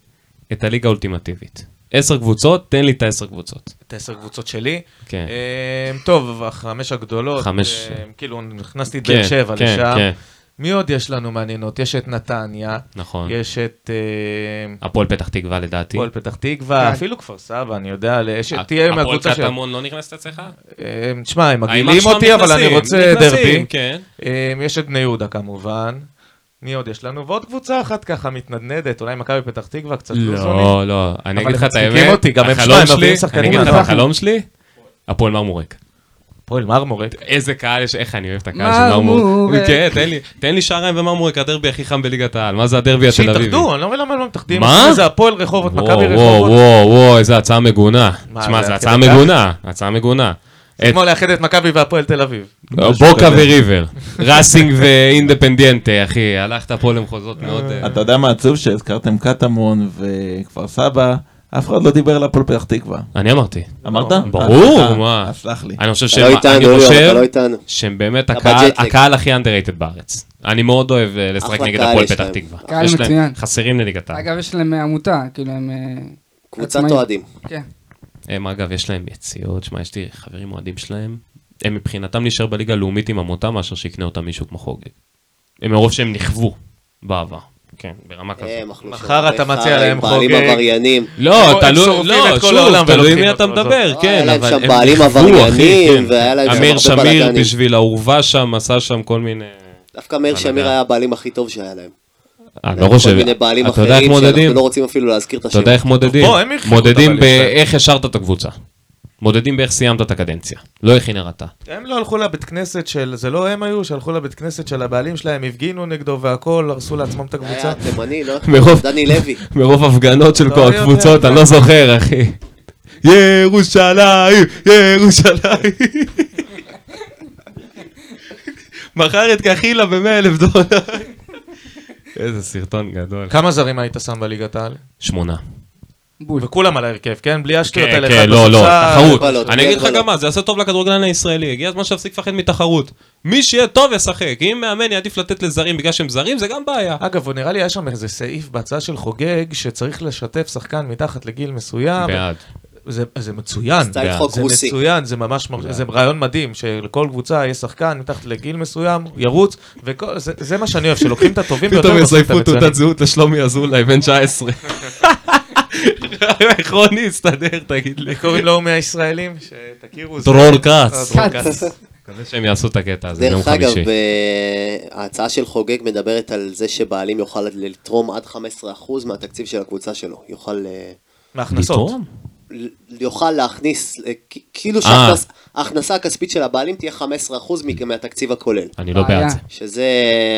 את הליגה האולטימטיבית. עשר קבוצות, תן לי את העשר קבוצות. את עשר קבוצות שלי. כן. אמ, טוב, החמש הגדולות, חמש. אמ, כאילו, הכנסתי את כן, באר שבע כן, לשם. כן, מי עוד יש לנו מעניינות? יש את נתניה, נכון. יש את אמ, הפועל פתח תקווה לדעתי. הפועל פתח תקווה, כן. אפילו כפר סבא, אני יודע, יש- תהיה הפועל מהקבוצה של... קטמון לא נכנסת אצלך? אמ, תשמע, הם מגעילים אותי, אבל אני נכנסים? רוצה נכנסים, דרבי. כן. אמ, יש את בני יהודה כמובן. מי עוד יש לנו? ועוד קבוצה אחת ככה מתנדנדת, אולי מכבי פתח תקווה, קצת לוזונית. לא, לא, אני אבל אגיד לך הם את האמת, מצחיקים אותי, גם הם שניים מביאים שחקנים אני אגיד לך את. החלום שלי, הפועל מרמורק. הפועל מרמורק. איזה קהל יש, איך אני אוהב את הקהל של מרמורק. כן, תן לי, תן לי שעריים ומרמורק, הדרבי הכי חם בליגת העל, מה זה הדרבי התל אביבי? שיתאחדו, אני לא מבין למה הם לא מתאחדים. מה? זה הפועל רחובות, מכבי וואו, וואו, רחובות. וואו, וואו, איזה הצעה מגונה. מה, תשמע, זה זו הצעה? מגונה, הצעה מגונה. זה כמו לאחד את מכבי והפועל תל אביב. בוקה וריבר, ראסינג ואינדפנדיאנטה, אחי, הלכת פה למחוזות מאוד... אה, אתה יודע מה עצוב? שהזכרתם קטמון וכפר סבא, אף אחד לא דיבר על הפועל פתח תקווה. אני אמרתי. אמרת? ברור, אה, מה? סלח לי. אני חושב שהם, לא איתנו, אני חושב לא איתנו. שהם באמת הקהל, הכי underrated בארץ. אני מאוד אוהב אה, לשחק נגד הפועל פתח. תקווה. קהל מצוין. חסרים לליגת העל. אגב, יש להם אה, עמותה, כאילו הם... קבוצת. אוהדים. כן. הם אגב, יש להם יציאות, שמע, יש לי חברים אוהדים שלהם. הם מבחינתם להישאר בליגה הלאומית עם עמותה מאשר שיקנה אותם מישהו כמו חוגג. הם מרוב שהם נכוו בעבר. כן, ברמה כזאת. הם אכלו שם מחר אתה מציע להם עם בעלים חוגג. עבריינים. לא, הם תלוי, לא, שוב, תלוי מי אתה מדבר, היה כן, להם אבל שם הם בעלים עבריינים, כן. והיה להם שם אמיר הרבה שמיר בלאגנים. בשביל האהובה שם, עשה שם כל מיני... דווקא מאיר. שמיר היה הבעלים הכי טוב שהיה להם. אני לא כל חושב, אתה יודע איך מודדים? שאנחנו לא רוצים אפילו להזכיר את אתה. יודע איך מודדים? מודדים. באיך השארת את הקבוצה. מודדים באיך סיימת את הקדנציה. לא איך היא נראתה. הם לא הלכו לבית כנסת של, זה לא הם היו, שהלכו לבית כנסת של הבעלים שלהם, הפגינו נגדו והכל, הרסו לעצמם את הקבוצה. היה תימני, לא? מרוב- דני לוי. מרוב הפגנות של לא כל יודע. הקבוצות, אני לא זוכר, אחי. ירושלים, ירושלים. מכר את קחילה ב-100 אלף דולר. איזה סרטון גדול. כמה זרים היית שם בליגת העל? שמונה. בול. וכולם על ההרכב, כן? בלי השטויות כן, האלה. כן, אחד לא, לא. תחרות. אני אגיד לך. גם מה, זה יעשה טוב לכדורגלן הישראלי. הגיע הזמן שיפסיק לפחד מתחרות. מי שיהיה טוב ישחק. אם מאמן יעדיף לתת לזרים בגלל שהם זרים, זה גם בעיה. אגב, נראה לי היה שם איזה סעיף בהצעה של חוגג, שצריך לשתף שחקן מתחת לגיל מסוים. בעד. זה, זה מצוין, סטייל בעד. חוק זה רוסי. מצוין, זה ממש, זה רעיון מדהים, שלכל קבוצה יש שחקן מתחת לגיל מסוים, ירוץ, וזה זה מה שאני אוהב, שלוקחים את הטובים ביותר, פתאום יזייפו תעודת. זהות לשלומי אזולאי, בן 19. איך רוני יסתדר, תגיד לי. קוראים לו מהישראלים? שתכירו. דרור כץ. דרור כץ. מקווה שהם יעשו את הקטע הזה, יום דרך אגב, חמישי. ב- ההצעה של חוגג מדברת על זה שבעלים יוכל לתרום עד 15% מהתקציב של הקבוצה שלו. יוכל, אה, מהכנסות. יוכל להכניס, אה, כאילו אה. שההכנסה הכספית של הבעלים תהיה 15% מ- מהתקציב הכולל. אני לא. בעד זה. שזה,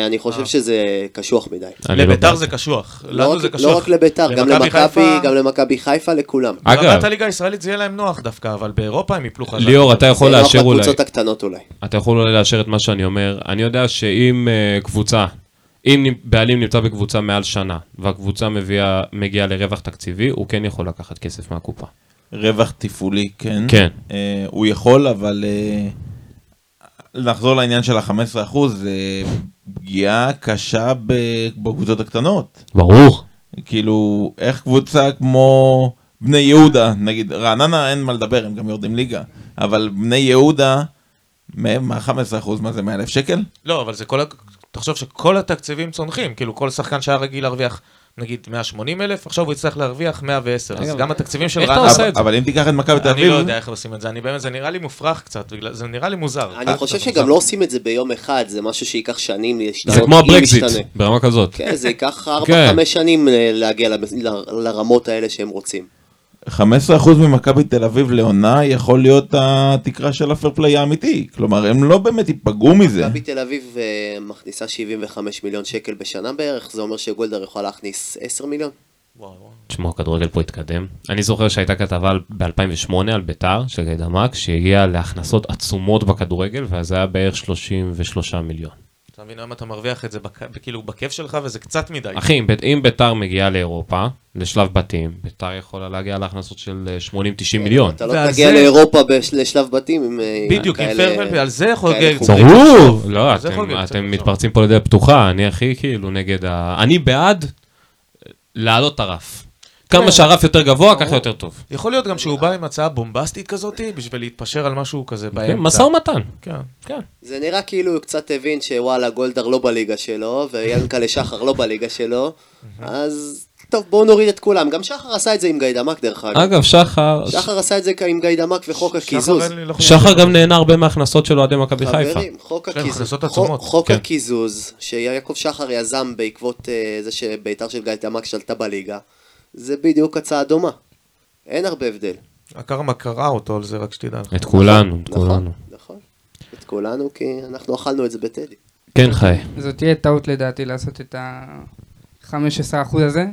אני חושב שזה קשוח מדי. לא לביתר זה קשוח. לא לנו רק- זה קשוח. לא רק לביתר, גם למכבי גם למכבי חיפה, לכולם. אגב, ברמת הליגה הישראלית זה יהיה להם נוח דווקא, אבל באירופה הם יפלו חזק. ליאור, אתה יכול זה נוח לאשר אולי, לקבוצות הקטנות אולי. אתה יכול אולי לאשר את מה שאני אומר. אני יודע שאם אה, קבוצה, אם בעלים נמצא בקבוצה מעל שנה, והקבוצה מביאה, מגיעה לרווח תקציבי, הוא כן יכול לקחת כסף מהקופה. רווח תפעולי, כן. כן. אה, הוא יכול, אבל אה, לחזור לעניין של ה-15%, זה פגיעה קשה בקבוצות הקטנות. ברור. כאילו, איך קבוצה כמו בני יהודה, נגיד, רעננה אין מה לדבר, הם גם יורדים ליגה, אבל בני יהודה, מה 15%, מה זה 100 אלף שקל? לא, אבל זה כל ה... תחשוב שכל התקציבים צונחים, כאילו כל שחקן שהיה רגיל להרוויח נגיד 180 אלף, עכשיו הוא יצטרך להרוויח 110, אז גם התקציבים של איך אתה רעננה... עושה את זה? אבל אם תיקח את מכבי תל אני אביב, לא יודע איך עושים את זה, אני באמת, זה נראה לי מופרך קצת, זה נראה לי מוזר. אני חושב שגם. לא עושים את זה ביום אחד, זה משהו שייקח שנים להשתנות. זה כמו הברקזיט. ברמה כזאת. כן, זה ייקח כן. 4-5 שנים אה, להגיע לרמות האלה שהם רוצים. 15% ממכבי תל אביב לעונה יכול להיות התקרה של הפרפליי האמיתי. כלומר, הם לא באמת ייפגעו מזה. מכבי תל אביב אה, מכניסה 75 מיליון שקל בשנה בערך, זה אומר שגולדהר יכול להכניס 10 מיליון. תשמעו, הכדורגל פה התקדם. אני זוכר שהייתה כתבה ב-2008 על ביתר, של גיא דמק, שהגיעה להכנסות עצומות בכדורגל, ואז היה בערך 33 מיליון. אתה מבין, היום אתה מרוויח את זה בכ- כאילו בכיף שלך, וזה קצת מדי. אחי, אם בית- אם ביתר מגיעה לאירופה, לשלב בתים, ביתר יכולה להגיע להכנסות של אה, 80-90 מיליון. אתה לא תגיע לאירופה לשלב בתים עם אה, בדיוק, עם כאלה- פרפל, על זה יכול כאלה. צריך ברור! לא, אתם-. מתפרצים פה לדלת פתוחה, אני הכי כאילו נגד ה... אני בעד להעלות את הרף. כמה כן. שהרף יותר גבוה, ככה יותר טוב. יכול להיות גם שהוא בא עם הצעה בומבסטית כזאת, בשביל להתפשר על משהו כזה באמצע. כן, משא ומתן. כן. כן. זה נראה כאילו הוא קצת הבין שוואלה גולדהר לא בליגה שלו, ויאנקלה שחר לא בליגה שלו, אז טוב בואו נוריד את כולם. גם שחר עשה את זה עם גיא דמק דרך אגב. אגב, שחר... שחר עשה את זה עם גיא דמק וחוק הקיזוז. שחר לא שחר גם נהנה הרבה מההכנסות של אוהדי מכבי חיפה. חברים, חוק כן, הקיזוז, חוק-. הקיזוז שיעקב שחר יזם בעקבות אה, זה שביתר של גיא דמק שלטה בליגה, זה בדיוק הצעה דומה. אין הרבה הבדל. הקרמה קרא אותו על זה, רק שתדע. לך. את כולנו, את נכון, כולנו. נכון. את כולנו, כי אנחנו אכלנו את זה בטדי. כן, חי. זאת תהיה טעות לדעתי לעשות את ה-15% הזה.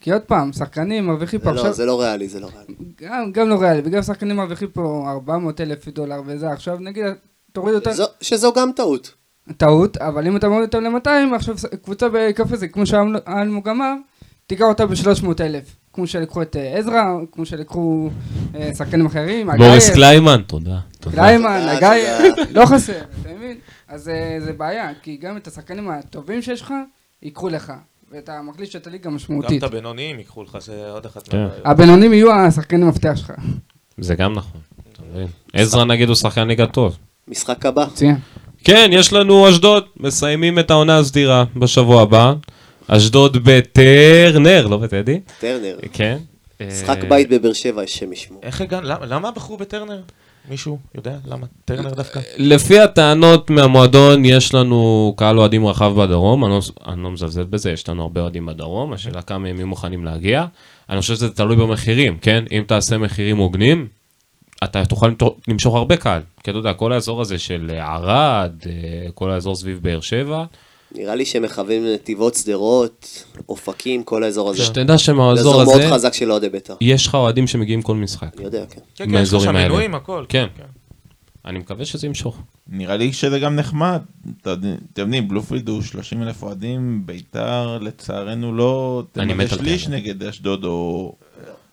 כי עוד פעם, שחקנים מרוויחים זה פה לא- עכשיו, זה לא ריאלי, זה לא ריאלי. גם, גם לא ריאלי, וגם שחקנים מרוויחים פה 400 אלף דולר וזה, עכשיו נגיד, תוריד אותם, זו- שזו גם טעות. טעות, אבל אם אתה מוריד אותם ל-200, עכשיו קבוצה בהיקף הזה, כמו שאלמוג אמר, תיקח אותה ב-300 אלף. כמו שלקחו את אה, עזרא, כמו שלקחו אה, שחקנים אחרים, בוריס קליימן, תודה. קליימן, תודה. לא חסר, אתה מבין? אז אה, זה בעיה, כי גם את השחקנים הטובים שיש לך, ייקחו לך. ואתה מחליש את הליגה גם משמעותית. את הבינוניים ייקחו לך, זה עוד אחת כן. מהבעיות. הבינונים יהיו השחקנים המפתח שלך. זה גם נכון. אתה מבין? עזרא נגיד הוא שחקן ליגה טוב. משחק הבא. כן, יש לנו אשדוד, מסיימים את העונה הסדירה בשבוע הבא. אשדוד בטרנר, לא בטדי. טרנר. כן. משחק אה, בית בבאר שבע, השם ישמור. איך הגענו, למה- למה בחרו בטרנר? מישהו יודע? למה טרנר דווקא? לפי הטענות מהמועדון, יש לנו קהל אוהדים רחב בדרום, אני לא, אני לא מזלזל בזה, יש לנו הרבה אוהדים בדרום, השאלה כמה יהיו מוכנים להגיע. אני חושב שזה תלוי במחירים, כן? אם תעשה מחירים הוגנים, אתה תוכל למשוך הרבה קהל. כי אתה יודע, כל האזור הזה של ערד, אה, כל האזור סביב באר שבע, נראה לי שהם מכוונים לנתיבות, שדרות, אופקים, כל האזור הזה. שתדע זה שמהאזור אזור מאוד הזה, חזק של אוהדי בית"ר. יש לך אוהדים שמגיעים כל משחק. אני יודע, כן. כן, כן, יש לך שם. מינויים, הכל. כן. אני מקווה שזה ימשוך. נראה לי שזה גם נחמד. אתם יודעים, בלופילד הוא 30 אלף אוהדים, ביתר לצערנו לא אני מת על שליש טרנר. נגד אשדוד או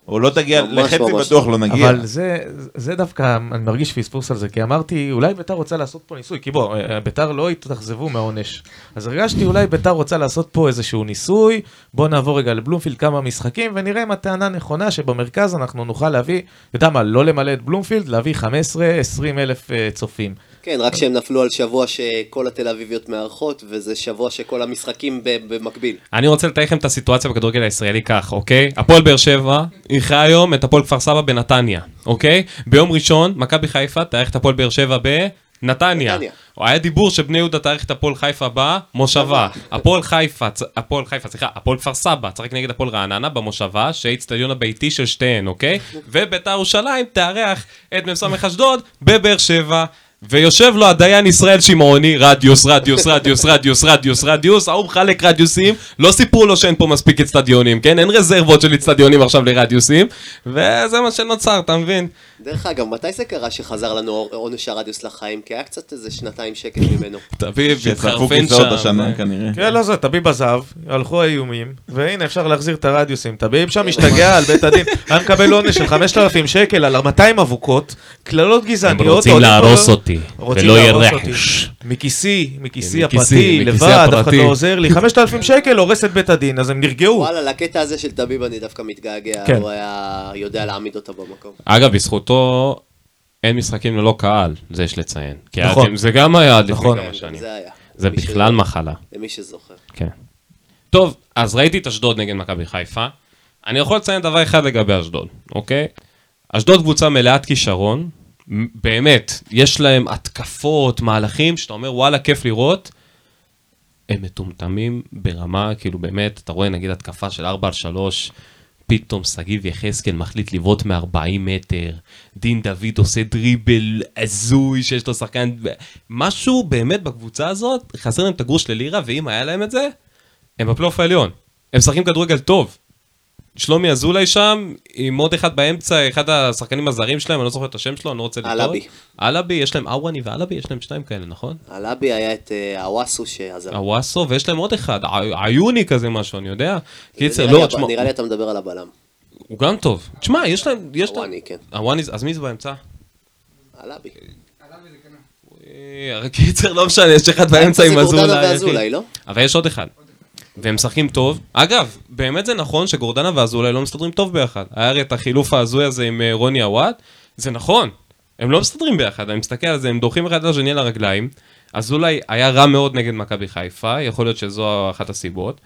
או לא תגיע, לחצי ממש בטוח לא. לא נגיע. אבל זה, זה דווקא, אני מרגיש פספוס על זה, כי אמרתי, אולי ביתר רוצה לעשות פה ניסוי, כי בוא, אה, ביתר לא התאכזבו מהעונש. אז הרגשתי, אולי ביתר רוצה לעשות פה איזשהו ניסוי, בוא נעבור רגע לבלומפילד כמה משחקים, ונראה אם הטענה נכונה שבמרכז אנחנו נוכל להביא, אתה יודע מה, לא למלא את בלומפילד, להביא 15-20 אלף אה, צופים. כן, רק שהם נפלו על שבוע שכל התל אביביות מארחות, וזה שבוע שכל המשחקים ב- במקביל. אני רוצה לתאר לכם את הסיטואציה בכדורגל הישראלי כך, אוקיי? הפועל באר שבע אירחה היום את הפועל כפר סבא בנתניה, אוקיי? ביום ראשון, מכבי חיפה תארח את הפועל באר שבע בנתניה. נתניה. היה דיבור שבני יהודה תארח את הפועל חיפה במושבה. הפועל חיפה, הפועל חיפה, סליחה, הפועל כפר סבא צחק נגד הפועל רעננה במושבה, שהאיצטדיון הביתי של שתיהן, אוקיי? וביתר ירושלים תארח את מ"ס אשדוד בבאר שבע. ויושב לו הדיין ישראל שמעוני, רדיוס, רדיוס, רדיוס, רדיוס, רדיוס, רדיוס, ההוא מחלק רדיוסים, לא סיפרו לו שאין פה מספיק אצטדיונים, כן? אין רזרבות של אצטדיונים עכשיו לרדיוסים, וזה מה שנוצר, אתה מבין? דרך אגב, מתי זה קרה שחזר לנו עונש הרדיוס לחיים? כי היה קצת איזה שנתיים שקט ממנו. תביא, שצחקו תתחרפן כיסאות שם. השנה כנראה. כן, לא זה, טביב עזב, הלכו האיומים, והנה אפשר להחזיר את הרדיוסים. טביב שם משתגע על בית הדין, היה מקבל עונש של 5,000 שקל על 200 אבוקות, קללות הם גזעניות. רוצים עוד להרוס אותי, רוצים ולא יהיה. רכש. מכיסי, מכיסי מכיסי, הפרטי, לבד, אף אחד. לא עוזר לי, 5,000 שקל הורס את בית הדין, אז הם נרגעו. וואלה, לקטע הזה של טביב אני דווקא מתגעגע, כן. הוא היה יודע להעמיד אותה במקום. אגב, בזכותו אין משחקים ללא קהל, זה יש לציין. כי נכון. אתם- זה גם היה עד לפני נכון. כמה כן, שנים. זה היה. זה בכלל ש- מחלה. למי שזוכר. כן. טוב, אז ראיתי את אשדוד נגד מכבי חיפה. אני יכול לציין דבר אחד לגבי אשדוד, אוקיי? אשדוד קבוצה מלאת כישרון, באמת, יש להם התקפות, מהלכים, שאתה אומר וואלה, כיף לראות. הם מטומטמים ברמה, כאילו באמת, אתה רואה נגיד התקפה של 4 על 3, פתאום שגיב יחזקאל מחליט לבעוט מ-40 מטר, דין דוד עושה דריבל הזוי שיש לו שחקן, משהו באמת בקבוצה הזאת, חסר להם את הגרוש ללירה, ואם היה להם את זה, הם בפלייאוף העליון. הם משחקים כדורגל טוב. שלומי אזולאי שם, עם עוד אחד באמצע, אחד השחקנים הזרים שלהם, אני לא זוכר את השם שלו, אני לא רוצה לטעות. אלאבי. אלאבי, יש להם אוואני ואלאבי, יש להם שניים כאלה, נכון? על אבי היה את אה, הוואסו שעזב. הוואסו, ויש להם עוד אחד, עיוני כזה משהו, אני יודע. קיצר, לא, תשמע, נראה לי אתה מדבר על הבלם. הוא גם טוב. תשמע, יש להם. הוואני, כן. הוואני, אז מי זה באמצע? על אבי. אה, קיצר, לא משנה, יש אחד באמצע עם אזולאי. לא? אבל יש עוד אחד. והם משחקים טוב. אגב, באמת זה נכון שגורדנה ואזולאי לא מסתדרים טוב ביחד. היה הרי את החילוף ההזוי הזה עם אה, רוני עוואט, זה נכון. הם לא מסתדרים ביחד, אני מסתכל על זה, הם דוחים אחד את השני על הרגליים. אזולאי היה רע מאוד נגד מכבי חיפה, יכול להיות שזו אחת הסיבות.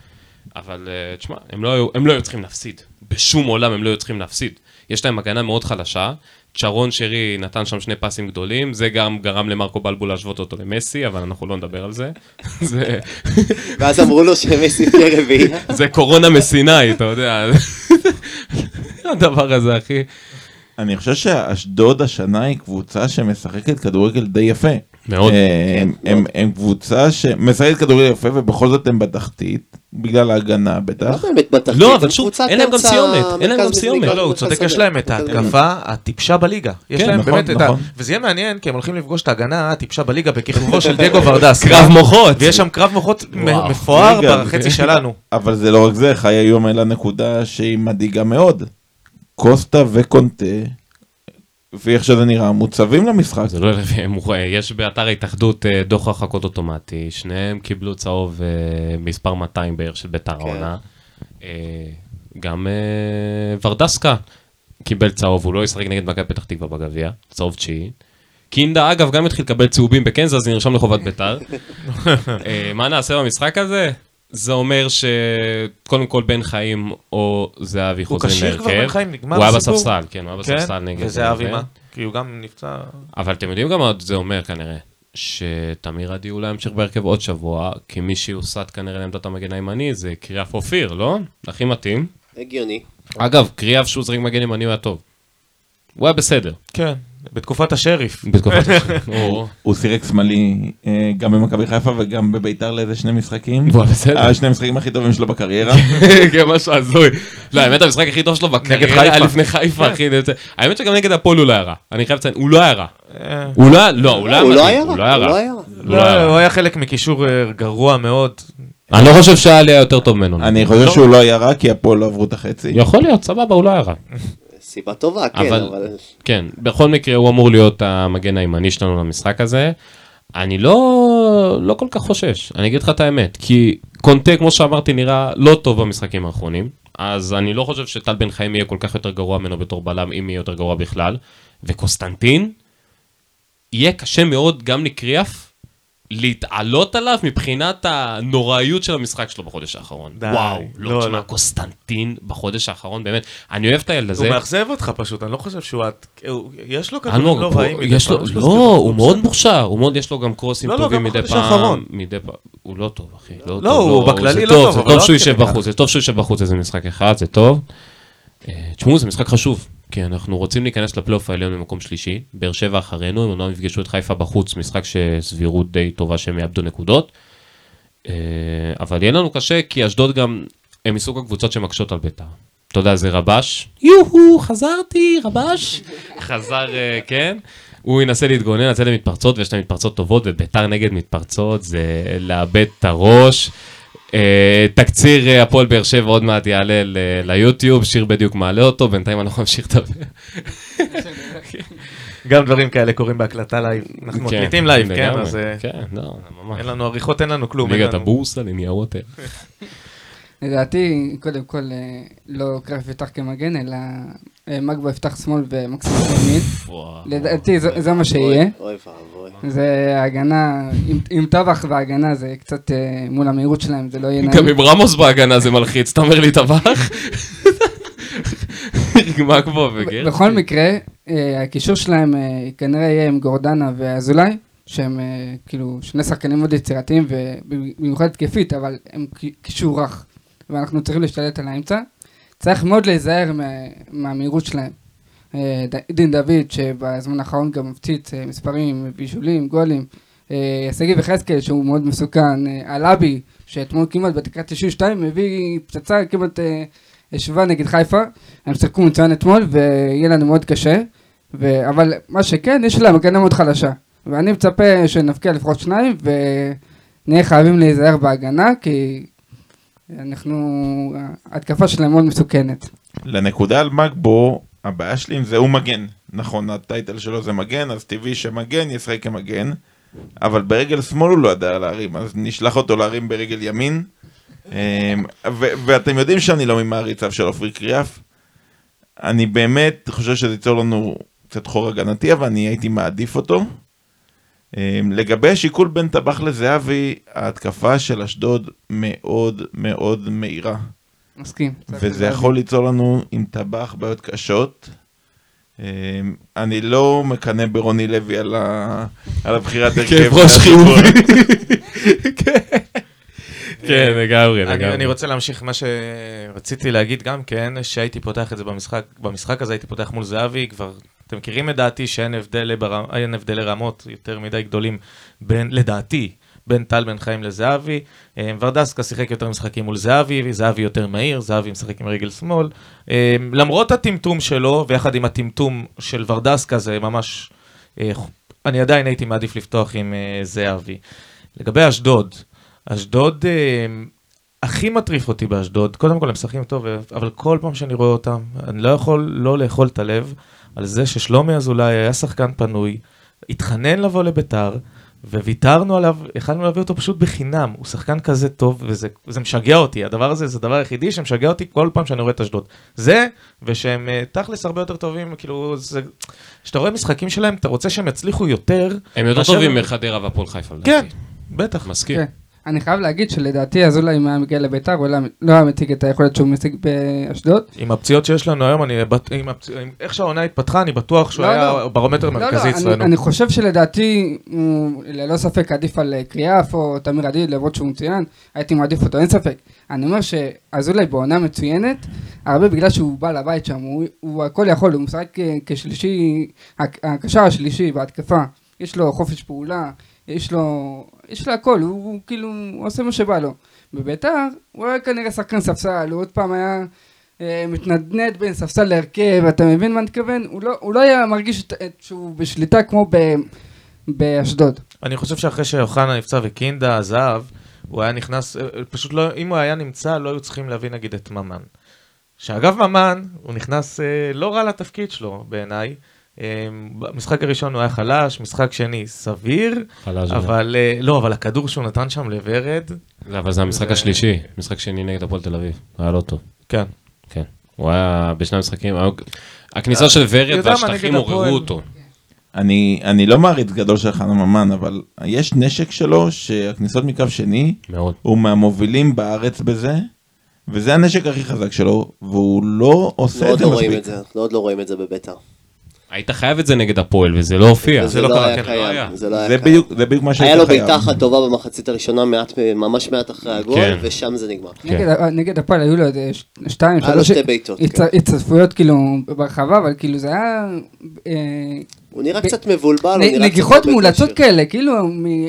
אבל אה, תשמע, הם לא, היו, הם לא היו צריכים להפסיד. בשום עולם הם לא היו צריכים להפסיד. יש להם הגנה מאוד חלשה. צ'רון שרי נתן שם שני פסים גדולים, זה גם גרם למרקו בלבול להשוות אותו למסי, אבל אנחנו לא נדבר על זה. זה, ואז אמרו לו שמסי תהיה רביעייה. זה קורונה מסיני, אתה יודע. הדבר הזה, אחי. אני חושב שאשדוד השנה היא קבוצה שמשחקת כדורגל די יפה. מאוד. אה, הם- כן, הם-. הם קבוצה שמשחקת כדורגל יפה ובכל זאת הם בתחתית, בגלל ההגנה לא בטח. באמת בתחתית. לא, אבל שוב, אין להם גם סיומת, אין להם גם סיומת. לא, לא, הוא צודק, יש. להם את ליגה. ההתקפה הטיפשה בליגה. יש כן, להם נכון, באמת את ה... נכון. וזה יהיה מעניין, כי הם הולכים לפגוש את ההגנה הטיפשה בליגה בכיכובו של דגו ורדס. קרב מוחות. ויש שם קרב מוחות. מפואר בחצי שלנו. אבל זה לא רק זה, חי היום העלה נקודה שהיא מדאיגה מאוד. קוסטה וקונטה, ואיך שזה נראה, מוצבים למשחק. זה לא מוכ- יש באתר ההתאחדות אה, דוח הרחקות אוטומטי, שניהם קיבלו צהוב אה, מספר 200 בערך של ביתר כן. העונה. אה, גם ורדסקה קיבל צהוב, הוא לא ישחק נגד מכבי פתח תקווה בגביע, צהוב תשיעי. קינדה אגב גם התחיל לקבל צהובים בקנזס, זה נרשם לחובת ביתר. מה נעשה במשחק הזה? זה אומר שקודם כל בן חיים או זהבי הוא חוזרים כשיר כבר, להרכב. בן חיים, נגמר הוא היה הסיפור? בספסל, כן, הוא היה בספסל כן, נגד... וזה אבי זה. מה? כי הוא גם נפצע. אבל אתם יודעים גם מה זה אומר כנראה, שתמיר עדי אולי ימשיך בהרכב עוד שבוע, כי מי שיוסט כנראה לעמדת המגן הימני זה קריאף אופיר, לא? הכי מתאים. הגיוני. אגב, קריאף שהוא זריק מגן ימני הוא היה טוב. הוא היה בסדר, כן, בתקופת השריף. בתקופת הוא הוא שיחק שמאלי אה, גם במכבי חיפה וגם בביתר לאיזה שני משחקים. הוא היה בסדר. השני המשחקים הכי טובים שלו בקריירה. כן, משהו הזוי. לא, האמת המשחק הכי טוב שלו בקריירה היה. לפני חיפה, אחי. האמת שגם נגד הפועל הוא לא היה רע. אני חייב לציין, הוא לא היה רע. אה, הוא לא היה, לא, הוא לא היה הוא לא היה רע, לא היה הוא רע. לא היה רע. הוא לא היה רע. הוא היה חלק מקישור אה, גרוע מאוד. אני לא חושב שאלי היה יותר טוב ממנו. אני חושב שהוא לא היה רע כי הפועל לא עברו את החצי. יכול להיות, סבבה, הוא לא היה רע. סיבה טובה, כן, אבל- אבל... כן, בכל מקרה הוא אמור להיות המגן הימני שלנו למשחק הזה. אני לא, לא כל כך חושש, אני אגיד לך את האמת, כי קונטה, כמו שאמרתי, נראה לא טוב במשחקים האחרונים, אז אני לא חושב שטל בן חיים יהיה כל כך יותר גרוע ממנו בתור בלם, אם יהיה יותר גרוע בכלל. וקוסטנטין, יהיה קשה מאוד גם לקריאף להתעלות עליו מבחינת הנוראיות של המשחק שלו בחודש האחרון. די, וואו, לא, לא, תשמע, לא. קוסטנטין בחודש האחרון, באמת, אני אוהב את הילד הזה. הוא מאכזב אותך פשוט, אני לא חושב שהוא... הוא- יש לו כדורים לא רעים מדי פעם, לא, הוא מאוד. מוכשר, הוא מאוד, יש לו גם קרוסים לא, לא, טובים גם מדי פעם, האחרון. מדי פעם, הוא לא טוב, אחי, לא לא, טוב, הוא בכללי לא טוב, זה טוב לא שהוא יישב. בחוץ, זה טוב שהוא יישב בחוץ איזה משחק אחד, זה טוב. אה, תשמעו, זה משחק חשוב, כי אנחנו רוצים להיכנס לפלייאוף העליון במקום שלישי, באר שבע אחרינו, הם אומנם יפגשו את חיפה בחוץ, משחק שסבירות די טובה שהם יאבדו נקודות, אה, אבל יהיה לנו קשה, כי אשדוד גם, הם מסוג הקבוצות שמקשות על בית"ר. אתה יודע, זה רבש, יוהו, חזרתי, רבש. חזר, אה, כן. הוא ינסה להתגונן, לצאת למתפרצות, ויש להם מתפרצות טובות, וביתר נגד מתפרצות זה לאבד את הראש. אה, תקציר אה, הפועל באר שבע עוד מעט יעלה ל- ליוטיוב, שיר בדיוק מעלה אותו, בינתיים אנחנו נמשיך לדבר. גם דברים כאלה קורים בהקלטה live. אנחנו כן, מקליטים live, כן? לגמרי. אז אה, כן, לא, ממש. אין לנו עריכות, אין לנו כלום. ליגת הבורסה לניירות ערך. לדעתי, קודם כל, לא קריאף יפתח כמגן, אלא מגבו יפתח שמאל ומקסימום ימין. לדעתי, זה- זה מה שיהיה. אוי ואבוי. זה הגנה, עם- טבח והגנה זה קצת אה, מול המהירות שלהם, זה לא יהיה גם נעים. עם רמוס בהגנה זה מלחיץ, אתה אומר לי טבח? מה כמו וגר? בכל מקרה, אה, הקישור שלהם אה, כנראה יהיה עם גורדנה ואזולאי, שהם אה, כאילו שני שחקנים מאוד יצירתיים ובמיוחד התקפית, אבל הם קי- קישור רך, ואנחנו צריכים להשתלט על האמצע. צריך מאוד להיזהר מה- מהמהירות שלהם. אה, דין דוד, שבזמן האחרון גם מפציץ אה, מספרים, בישולים, גולים. אה, שגיב יחזקאל, שהוא מאוד מסוכן. אלאבי, שאתמול כמעט בדקה 92 הביא פצצה כמעט ישבה נגד חיפה. הם שיחקו מצוין אתמול, ויהיה לנו מאוד קשה. ו... אבל מה שכן, יש להם הגנה מאוד חלשה. ואני מצפה שנבקיע לפחות שניים, ונהיה חייבים להיזהר בהגנה, כי אנחנו... ההתקפה שלהם מאוד מסוכנת. לנקודה על מגבו, הבעיה שלי עם זה הוא מגן. נכון, הטייטל שלו זה מגן, אז טבעי שמגן ישחק כמגן. אבל ברגל שמאל הוא לא ידע להרים, אז נשלח אותו להרים ברגל ימין. אמ, ואתם יודעים שאני לא ממעריציו של עופרי קריאף. אני באמת חושב שזה ייצור לנו קצת חור הגנתי, אבל אני הייתי מעדיף אותו. אמ, לגבי השיקול בין טבח לזהבי, ההתקפה של אשדוד מאוד מאוד מהירה. מסכים. וזה יכול ליצור לנו עם טבח בעיות קשות. אמ, אני לא מקנא ברוני לוי על ה- על הבחירת הרכב. כאב ראש חיובי. כן, לגמרי, אני, לגמרי. אני רוצה להמשיך מה שרציתי להגיד גם כן, שהייתי פותח את זה במשחק, במשחק הזה הייתי פותח מול זהבי, כבר, אתם מכירים את דעתי שאין הבדל ברמ, הבדלי רמות יותר מדי גדולים בין, לדעתי, בין טל בן חיים לזהבי. אה, ורדסקה שיחק יותר משחקים מול זהבי, זהבי יותר מהיר, זהבי משחק עם רגל שמאל. אה, למרות הטמטום שלו, ויחד עם הטמטום של ורדסקה, זה ממש... אה, אני עדיין הייתי מעדיף לפתוח עם זהבי. לגבי אשדוד, אשדוד הכי מטריף אותי באשדוד, קודם כל הם משחקים טוב, אבל כל פעם שאני רואה אותם, אני לא יכול לא לאכול את הלב על זה ששלומי אזולאי היה שחקן פנוי, התחנן לבוא לביתר, וויתרנו עליו, יכלנו להביא אותו פשוט בחינם, הוא שחקן כזה טוב, וזה זה משגע אותי, הדבר הזה זה הדבר היחידי שמשגע אותי כל פעם שאני רואה את אשדוד. זה, ושהם אה, תכלס הרבה יותר טובים, כאילו, זה... כשאתה רואה משחקים שלהם, אתה רוצה שהם יצליחו יותר. הם יותר טובים מחדרה והפועל חיפה, כן. בטח. מסכים. אני חייב להגיד שלדעתי אזולאי אם היה מגיע לביתר, הוא לא היה- לא מציג את היכולת שהוא מציג באשדוד. עם הפציעות שיש לנו היום, אני, עם הפצ... עם איך שהעונה התפתחה, אני בטוח שהוא לא, היה לא. ברומטר לא, מרכזי לא, אני, אצלנו. אני חושב שלדעתי הוא ללא ספק עדיף על קריאף או תמיר עדיד, למרות שהוא מצוין, הייתי מעדיף אותו, אין ספק. אני אומר שאזולאי בעונה מצוינת, הרבה בגלל שהוא בא לבית שם, הוא, הוא הכל יכול, הוא משחק אה, כשלישי, הק- הקשר השלישי בהתקפה, יש לו חופש פעולה, יש לו, יש לו הכל, הוא, הוא כאילו, הוא עושה מה שבא לו. בביתר, הוא היה כנראה שחקן ספסל, הוא עוד פעם היה אה, מתנדנד בין ספסל להרכב, אתה מבין מה אני מתכוון? הוא לא, הוא לא היה מרגיש שהוא בשליטה כמו ב, באשדוד. אני חושב שאחרי שאוחנה נפצע וקינדה עזב, הוא היה נכנס, אה, פשוט לא, אם הוא היה נמצא, לא היו צריכים להביא נגיד את ממן. שאגב ממן, הוא נכנס אה, לא רע לתפקיד שלו בעיניי. אה, במשחק הראשון הוא היה חלש, משחק שני סביר, חלש, אבל אה, לא, אבל הכדור שהוא נתן שם לוורד, זה, אבל זה המשחק זה- השלישי, משחק שני נגד הפועל תל אביב, היה לא טוב. כן. כן. הוא היה בשני המשחקים, היה- הכניסה של ורד והשטחים עוררו אותו. אני, אני לא מעריץ גדול של חנן ממן, אבל יש נשק שלו שהכניסות מקו שני, מאוד. הוא מהמובילים בארץ בזה, וזה הנשק הכי חזק שלו, והוא לא עושה את עוד זה לא רואים מספיק. את זה, אנחנו עוד לא רואים את זה בביתר. היית חייב את זה נגד הפועל, וזה לא הופיע. וזה לא לא היה כן, לא היה. קיים, זה לא היה זה קיים. בדיוק, זה בדיוק מה היה שהיית לו חייב. בעיטה אחת טובה במחצית הראשונה, מעט, ממש מעט אחרי הגול, כן. ושם זה נגמר. נגד ה- נגד הפועל היו לו איזה ש- שתיים, היה לו שלוש שתי בעיטות, הצ- כן. הצטרפויות כאילו ברחבה, אבל כאילו זה היה אה, הוא נראה ב- קצת מבולבל, הוא נ- נראה קצת נגיחות לא מאולצות. כאלה, כאילו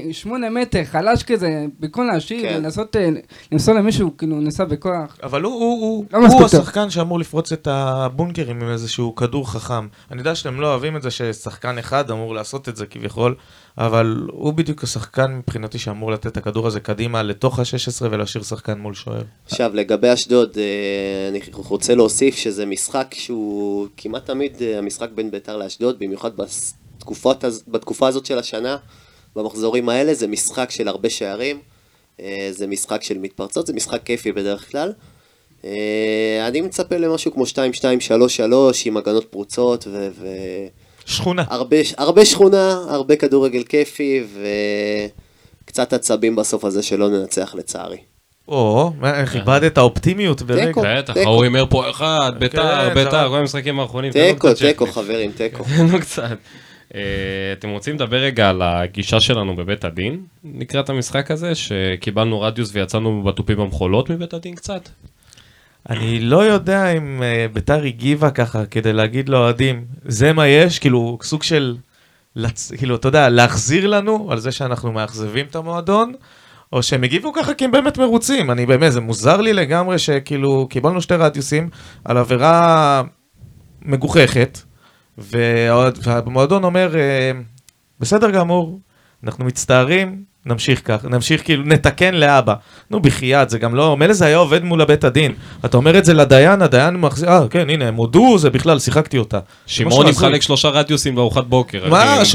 משמונה מטר, חלש כזה, במקום להשאיר כן. ולנסות אה, למסור למישהו, כאילו ניסה בכוח. אבל הוא, הוא, הוא, לא הוא טוב. השחקן שאמור לפרוץ את הבונקרים עם איזשהו כדור חכם. אני יודע שאתם לא אוהבים את זה ששחקן אחד אמור לעשות את זה כביכול, אבל הוא בדיוק השחקן מבחינתי שאמור לתת את הכדור הזה קדימה לתוך ה-16 ולהשאיר שחקן מול שוער. עכשיו, לגבי אשדוד, אה, אני רוצה להוסיף שזה משחק שהוא כמעט תמיד אה, המשחק בין ביתר לאשדוד, במיוחד בתקופות, הז- בתקופה הזאת של השנה, במחזורים האלה, זה משחק של הרבה שערים, אה, זה משחק של מתפרצות, זה משחק כיפי בדרך כלל. אני מצפה למשהו כמו 2-2-3-3 עם הגנות פרוצות ו... ו... שכונה. הרבה, הרבה שכונה, הרבה כדורגל כיפי וקצת עצבים בסוף הזה שלא ננצח לצערי. או, איך איבדת האופטימיות ברגע. בטח. ההוא הימר פה אחד, ביתר, כן, ביתר, זה- כל המשחקים האחרונים. תיקו, תיקו. חברים, תיקו. תן לו קצת. אה, אתם רוצים לדבר רגע על הגישה שלנו בבית הדין לקראת המשחק הזה, שקיבלנו רדיוס ויצאנו בתופים במחולות מבית הדין קצת? אני לא יודע אם אה, ביתר הגיבה ככה כדי להגיד לאוהדים, זה מה יש, כאילו סוג של, לצ... כאילו, אתה יודע, להחזיר לנו על זה שאנחנו מאכזבים את המועדון, או שהם הגיבו ככה כי הם באמת מרוצים. אני באמת, זה מוזר לי לגמרי שכאילו קיבלנו שתי רדיוסים על עבירה מגוחכת, והמועדון אומר, אה, בסדר גמור, אנחנו מצטערים, נמשיך כך, נמשיך כאילו, נתקן לאבא. נו, בחייאת, זה גם לא, מילא זה היה עובד מול הבית הדין. אתה אומר את זה לדיין, הדיין מחזיר, אה, כן, הנה, הם הודו, זה בכלל, שיחקתי אותה. הזוי. מחלק שלושה רדיוסים בארוחת בוקר. מה, ש-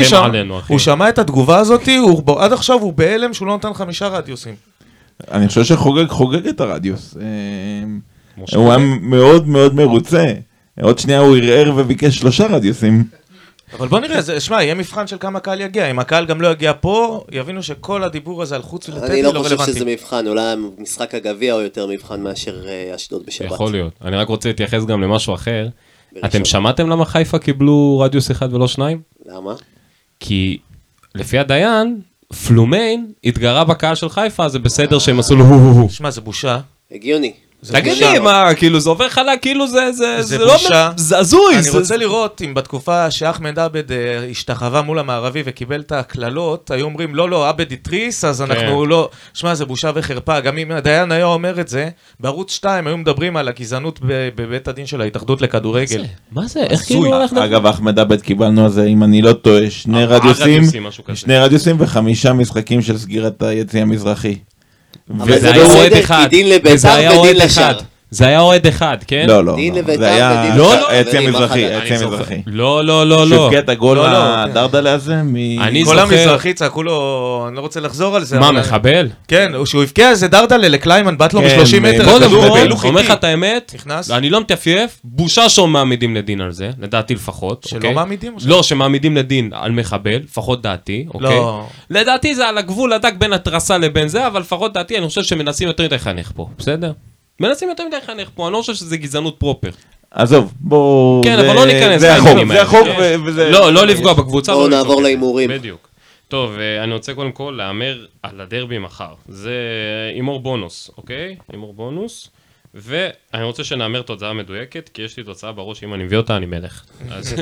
תרחם שם, עלינו. הוא שמע את התגובה הזאת, הוא- עד עכשיו הוא בהלם שהוא לא נתן חמישה רדיוסים. אני חושב שחוגג חוגג את הרדיוס. אה, הוא היה. מאוד מאוד מרוצה. עוד שנייה הוא ערער וביקש שלושה רדיוסים. אבל בוא נראה, זה- שמע, יהיה מבחן של כמה קהל יגיע. אם הקהל גם לא יגיע פה, יבינו שכל הדיבור הזה על חוץ אני ולטדי לא לא חושב שזה רלוונטי. מבחן, אולי משחק הגביע הוא יותר מבחן מאשר אה, אשדוד בשבת. יכול להיות. אני רק רוצה להתייחס גם למשהו אחר. בראשון. אתם שמעתם למה חיפה קיבלו רדיוס אחד ולא שניים? למה? כי לפי הדיין, פלומיין התגרה בקהל של חיפה, זה בסדר שהם עשו לו הו הו הו. שמע, זה בושה. הגיוני. זה תגיד. לי, מה, כאילו זה עובר חלק, כאילו זה, זה, זה זה לא, בושה. זה הזוי. אני זה- רוצה לראות אם בתקופה שאחמד עבד אה, השתחווה מול המערבי וקיבל את הקללות, היו אומרים, לא, לא, עבד התריס, אז אנחנו לא... שמע, זה בושה וחרפה. גם אם הדיין היה אומר את זה, בערוץ 2 היו מדברים על הגזענות ב- בבית הדין של ההתאחדות לכדורגל. מה זה, איך הזוי. כאילו הולך... אגב, אחמד עבד קיבלנו על זה, אם אני לא טועה, שני ארבעה רדיוסים. שני רדיוסים וחמישה משחקים של סגירת היציא המזרחי. אבל וזה זה היה אוהד אחד. וזה היה אוהד. אחד. זה היה אוהד אחד, כן? לא, לא, דין לא. לביתר זה היה ודין לא, לא, היציא חברים, מה המזרחי? היציא זוכר. המזרחי. לא, לא, לא, לא. שהבקיע את הגול לא. הדרדלה הזה מ... אני כל המזרחי צעקו לו, אני לא רוצה לחזור על זה. מה, מחבל? כן, הוא- שהוא הבקיע איזה דרדלה לקליימן, בעט לו כן, מ-30 מטר, קודם כל, אומר לך. את האמת, נכנס? אני לא מתייפייף, בושה שמעמידים לדין על זה, לדעתי לפחות. שלא אוקיי? מעמידים או ש- לא, שמעמידים לדין על מחבל, לפחות דעתי, אוקיי? לא. לדעתי זה על הגבול הדק בין התרסה לבין זה, אבל לפחות דעתי, אני חושב שמנסים יותר מדי לחנך פה, בסדר? מנסים יותר מדי לחנך פה, אני לא חושב שזה גזענות פרופר. עזוב, בוא... כן, זה- אבל לא ניכנס זה החוק, לעניינים זה האלה. החוק כן. ו- וזה... לא, לא לפגוע בקבוצה. בואו לא נעבור לפגוע. להימורים. בדיוק. טוב, אה, אני רוצה קודם כל להמר על הדרבי מחר. זה הימור בונוס, אוקיי? הימור בונוס. ואני רוצה שנהמר תוצאה מדויקת, כי יש לי תוצאה בראש, אם אני מביא אותה, אני מלך. אז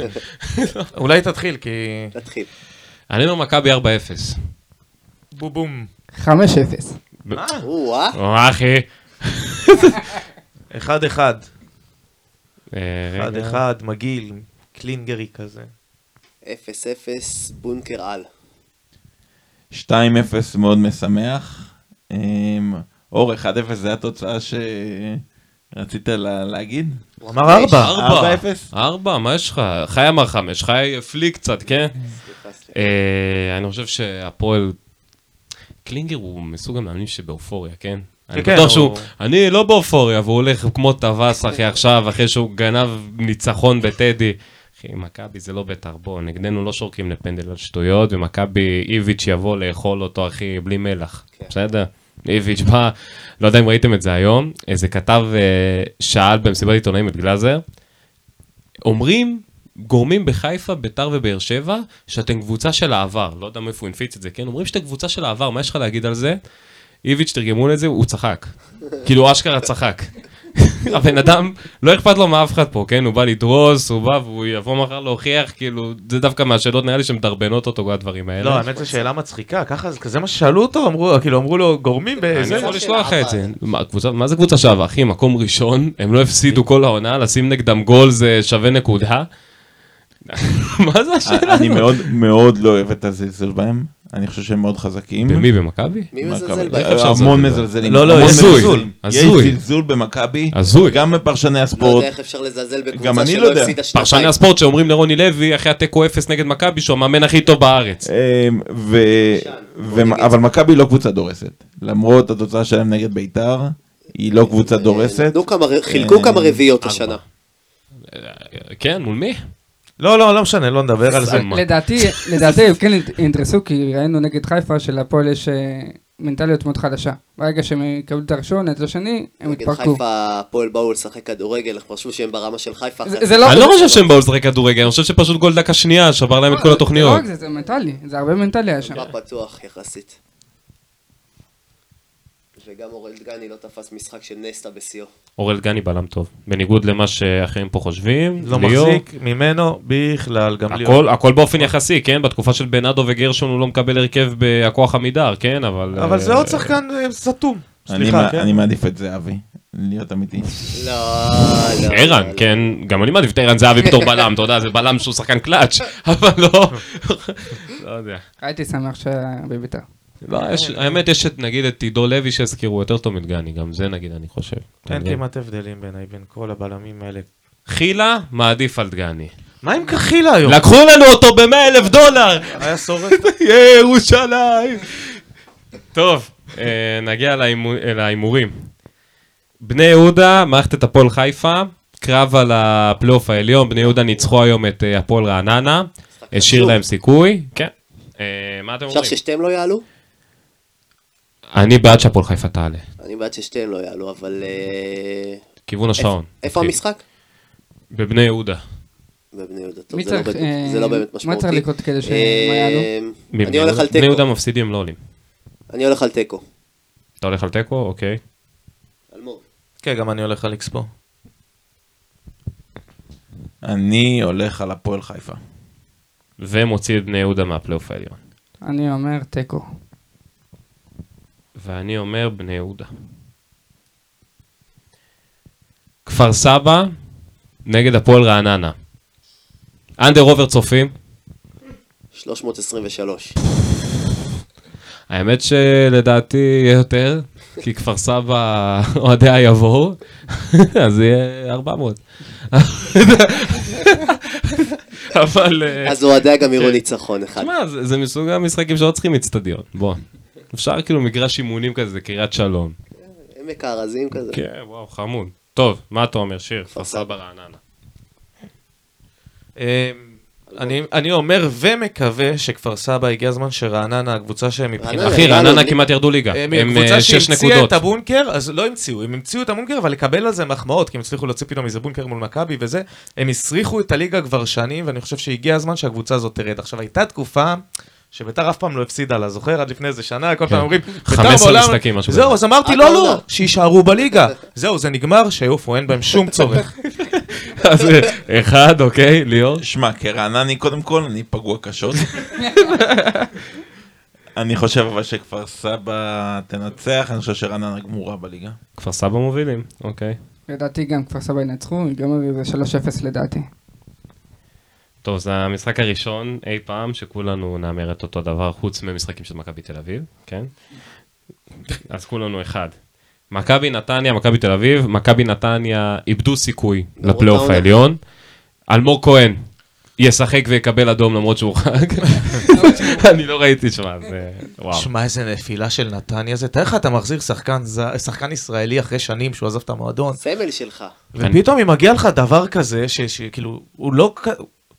אולי תתחיל, כי... תתחיל. אני אומר מכבי 4-0. בום בום. 5-0. או, אה? או, אחי. אחד אחד. אה, אחד. אחד, מגעיל, קלינגרי כזה. 0-0 בונקר על. 2-0 מאוד משמח. אמ, אור, 1-0 זה התוצאה שרצית לה- להגיד? הוא אמר ארבע. ארבע. 4-0? ארבע, מה יש לך? חי אמר חמש, חי הפליג קצת, כן? סליחה, סליחה. אה, אני חושב שהפועל... קלינגר הוא מסוג המאמנים שבאופוריה, כן? אני כן, בטוח הוא- שהוא... אני לא באופוריה, והוא הולך כמו טווס, אחי, עכשיו, אחרי שהוא גנב ניצחון בטדי. אחי, מכבי זה לא בית"ר, בוא, נגדנו לא שורקים לפנדל על שטויות, ומכבי איביץ' יבוא לאכול אותו, אחי, בלי מלח, כן. בסדר? איביץ' בא, לא יודע אם ראיתם את זה היום, איזה כתב אה, שאל במסיבת עיתונאים את גלאזר, אומרים גורמים בחיפה, ביתר ובאר שבע, שאתם קבוצה של העבר. לא יודע מאיפה הוא הנפיץ את זה, כן? אומרים שאתם קבוצה של העבר, מה יש לך להגיד על זה? איביץ' תרגמו לזה, הוא צחק. כאילו, אשכרה צחק. הבן אדם, לא אכפת לו מאף אחד פה, כן? הוא בא לדרוס, הוא בא והוא יבוא מחר להוכיח, כאילו, זה דווקא מהשאלות נראה לי שמדרבנות אותו, כל הדברים האלה. לא, האמת זו שאלה מצחיקה, ככה, זה מה ששאלו אותו, אמרו, כאילו, אמרו לו, גורמים אני בזה. יכול של לשלוח לך את זה. מה, קבוצה- מה זה קבוצה שווה? אחי, מקום ראשון, הם לא הפסידו כל העונה, לשים נגדם גול זה שווה נקודה. מה זה השאלה אני הזאת? מאוד מאוד לא אוהב את הזלזול בהם, אני חושב שהם מאוד חזקים. במי? במכבי? מי. מזלזל איך בהם? אפשר המון לזלזל? מזלזלים. לא, לא, יש. הזוי, יש. זלזול במכבי, הזוי. גם בפרשני לא הספורט. יודע איך אפשר לזלזל גם בקבוצה אני לא שלא יודע. הפסידה פרשני שנתיים. הספורט שאומרים לרוני לוי אחרי התיקו אפס נגד מכבי שהוא המאמן הכי טוב בארץ. ו- אבל מכבי לא קבוצה דורסת. למרות התוצאה שלהם נגד ביתר, היא לא קבוצה דורסת. כמה ר- חילקו אה, כמה רביעיות. השנה. כן, מול מי? לא, לא, לא משנה, לא נדבר על זה. לדעתי, לדעתי הם כן ידרסו, כי ראינו נגד חיפה שלפועל יש אה, מנטליות מאוד חדשה. ברגע שהם יקבלו את הראשון, את השני, הם נגד יתפרקו. חיפה הפועל באו לשחק כדורגל, הם חשבו שהם ברמה של חיפה. זה- זה לא- אני לא חושב שהם באו לשחק כדורגל, אני חושב שפשוט גול דקה שנייה שבר להם את כל זה התוכניות. לא רק זה, זה מנטלי, זה הרבה מנטלי היה שם. מה פתוח יחסית. וגם אורל דגני לא תפס משחק של נסטה בשיאו. אורל גני בלם טוב. בניגוד למה שאחרים פה חושבים, לא ליאור, מחזיק ממנו בכלל, גם ליאור. הכל, הכל באופן יחסי, כן? בתקופה של בנאדו וגרשון הוא לא מקבל הרכב בהכוח עמידר, כן? אבל... אבל זה אה, עוד שחקן אה, סתום. אני סליחה, כן? אני מעדיף את זהבי, להיות אמיתי. לא, לא. ערן, לא, כן, גם אני מעדיף את ערן זהבי בתור בלם, אתה יודע, זה בלם שהוא שחקן קלאץ', אבל לא, לא יודע. הייתי שמח. לא, יש- האמת, יש את, נגיד, את עידו לוי שהזכירו יותר טוב מדגני, גם זה נגיד, אני חושב. אין? כמעט הבדלים בעיניי בין כל הבלמים האלה. חילה, מעדיף על דגני. מה עם קחילה היום? לקחו לנו אותו ב-100 אלף דולר! היה שורף? ירושלים! טוב, אה, נגיע להימו- אה, להימורים. בני יהודה, מערכת את הפועל חיפה, קרב על הפלייאוף העליון, בני יהודה ניצחו היום את אה, הפועל רעננה, השאיר. להם סיכוי, כן. אה, מה אתם אפשר אומרים? ששתיהם לא יעלו? אני בעד שהפועל חיפה תעלה, אני בעד ששתיהם לא יעלו, אבל... אה, כיוון השעון. איפה. המשחק? בבני יהודה. בבני יהודה. טוב, זה לא צריך, באמת- אה, זה לא באמת מה משמעותי. צריך לקרות כדי שהם אה, יעלו? אני הולך על בני יהודה תיקו. מפסידים, לא עולים. אני הולך על תיקו. אתה הולך על תיקו? אוקיי. אלמוג. כן, גם אני הולך על איקס פה. אני הולך על הפועל חיפה. ומוציא את בני יהודה מהפלייאוף העליון. אני אומר תיקו. ואני אומר בני יהודה. כפר סבא נגד הפועל רעננה. אנדר עובר צופים. 323. האמת שלדעתי יהיה יותר, כי כפר סבא אוהדיה יבואו, אז יהיה 400. אבל... אה, אז אוהדיה גם יראו כן. ניצחון אחד. תשמע, זה, זה מסוג המשחקים שלא צריכים אצטדיון, בוא. אפשר כאילו מגרש אימונים כזה, זה קריית שלום. עמק הארזים כזה. כן, וואו, חמוד. טוב, מה אתה אומר, שיר? כפר סבא. רעננה. אה, אני, אני אומר ומקווה שכפר סבא הגיע הזמן שרעננה, הקבוצה שהם מבחינת... אחי, רעננה, כמעט ירדו ליגה. הם הם קבוצה אה, שש שהמציאה נקודות. את הבונקר, אז לא המציאו, הם המציאו את הבונקר, אבל לקבל על זה מחמאות, כי הם הצליחו להוציא פתאום איזה בונקר מול מכבי וזה, הם הסריחו את הליגה כבר שנים, ואני חושב שהגיע הזמן שהקבוצה הזאת תרד. עכשיו, הייתה תקופה... שביתר אף פעם לא הפסידה לה, זוכר? עד לפני איזה שנה, כל פעם אומרים, ביתר 15 בעולם... כן. משחקים, משהו זהו. אז אמרתי, לא. לא, שיישארו בליגה. זהו, זה נגמר, שיעופו, אין בהם שום צורך. אז אה, אחד, אוקיי, ליאור. שמע, כרענני קודם כל, אני פגוע קשות. אני חושב אבל שכפר סבא תנצח, אני חושב שרעננה גמורה בליגה. כפר סבא מובילים, אוקיי. לדעתי גם כפר סבא ינצחו, ייגמר בזה 3-0 לדעתי. טוב, זה המשחק הראשון אי פעם שכולנו נאמר את אותו דבר, חוץ ממשחקים של מכבי תל אביב, כן? אז כולנו אחד. מכבי נתניה, מכבי תל אביב, מכבי נתניה איבדו סיכוי לפלייאוף. העליון. אלמוג כהן ישחק ויקבל אדום למרות שהוא חג. אני לא ראיתי, שמע, זה... וואו. שמע, איזה נפילה של נתניה זה. תאר לך, אתה מחזיר שחקן שחקן ישראלי אחרי שנים שהוא עזב את המועדון, סמל שלך. ופתאום אם מגיע לך דבר כזה, שכאילו, הוא לא...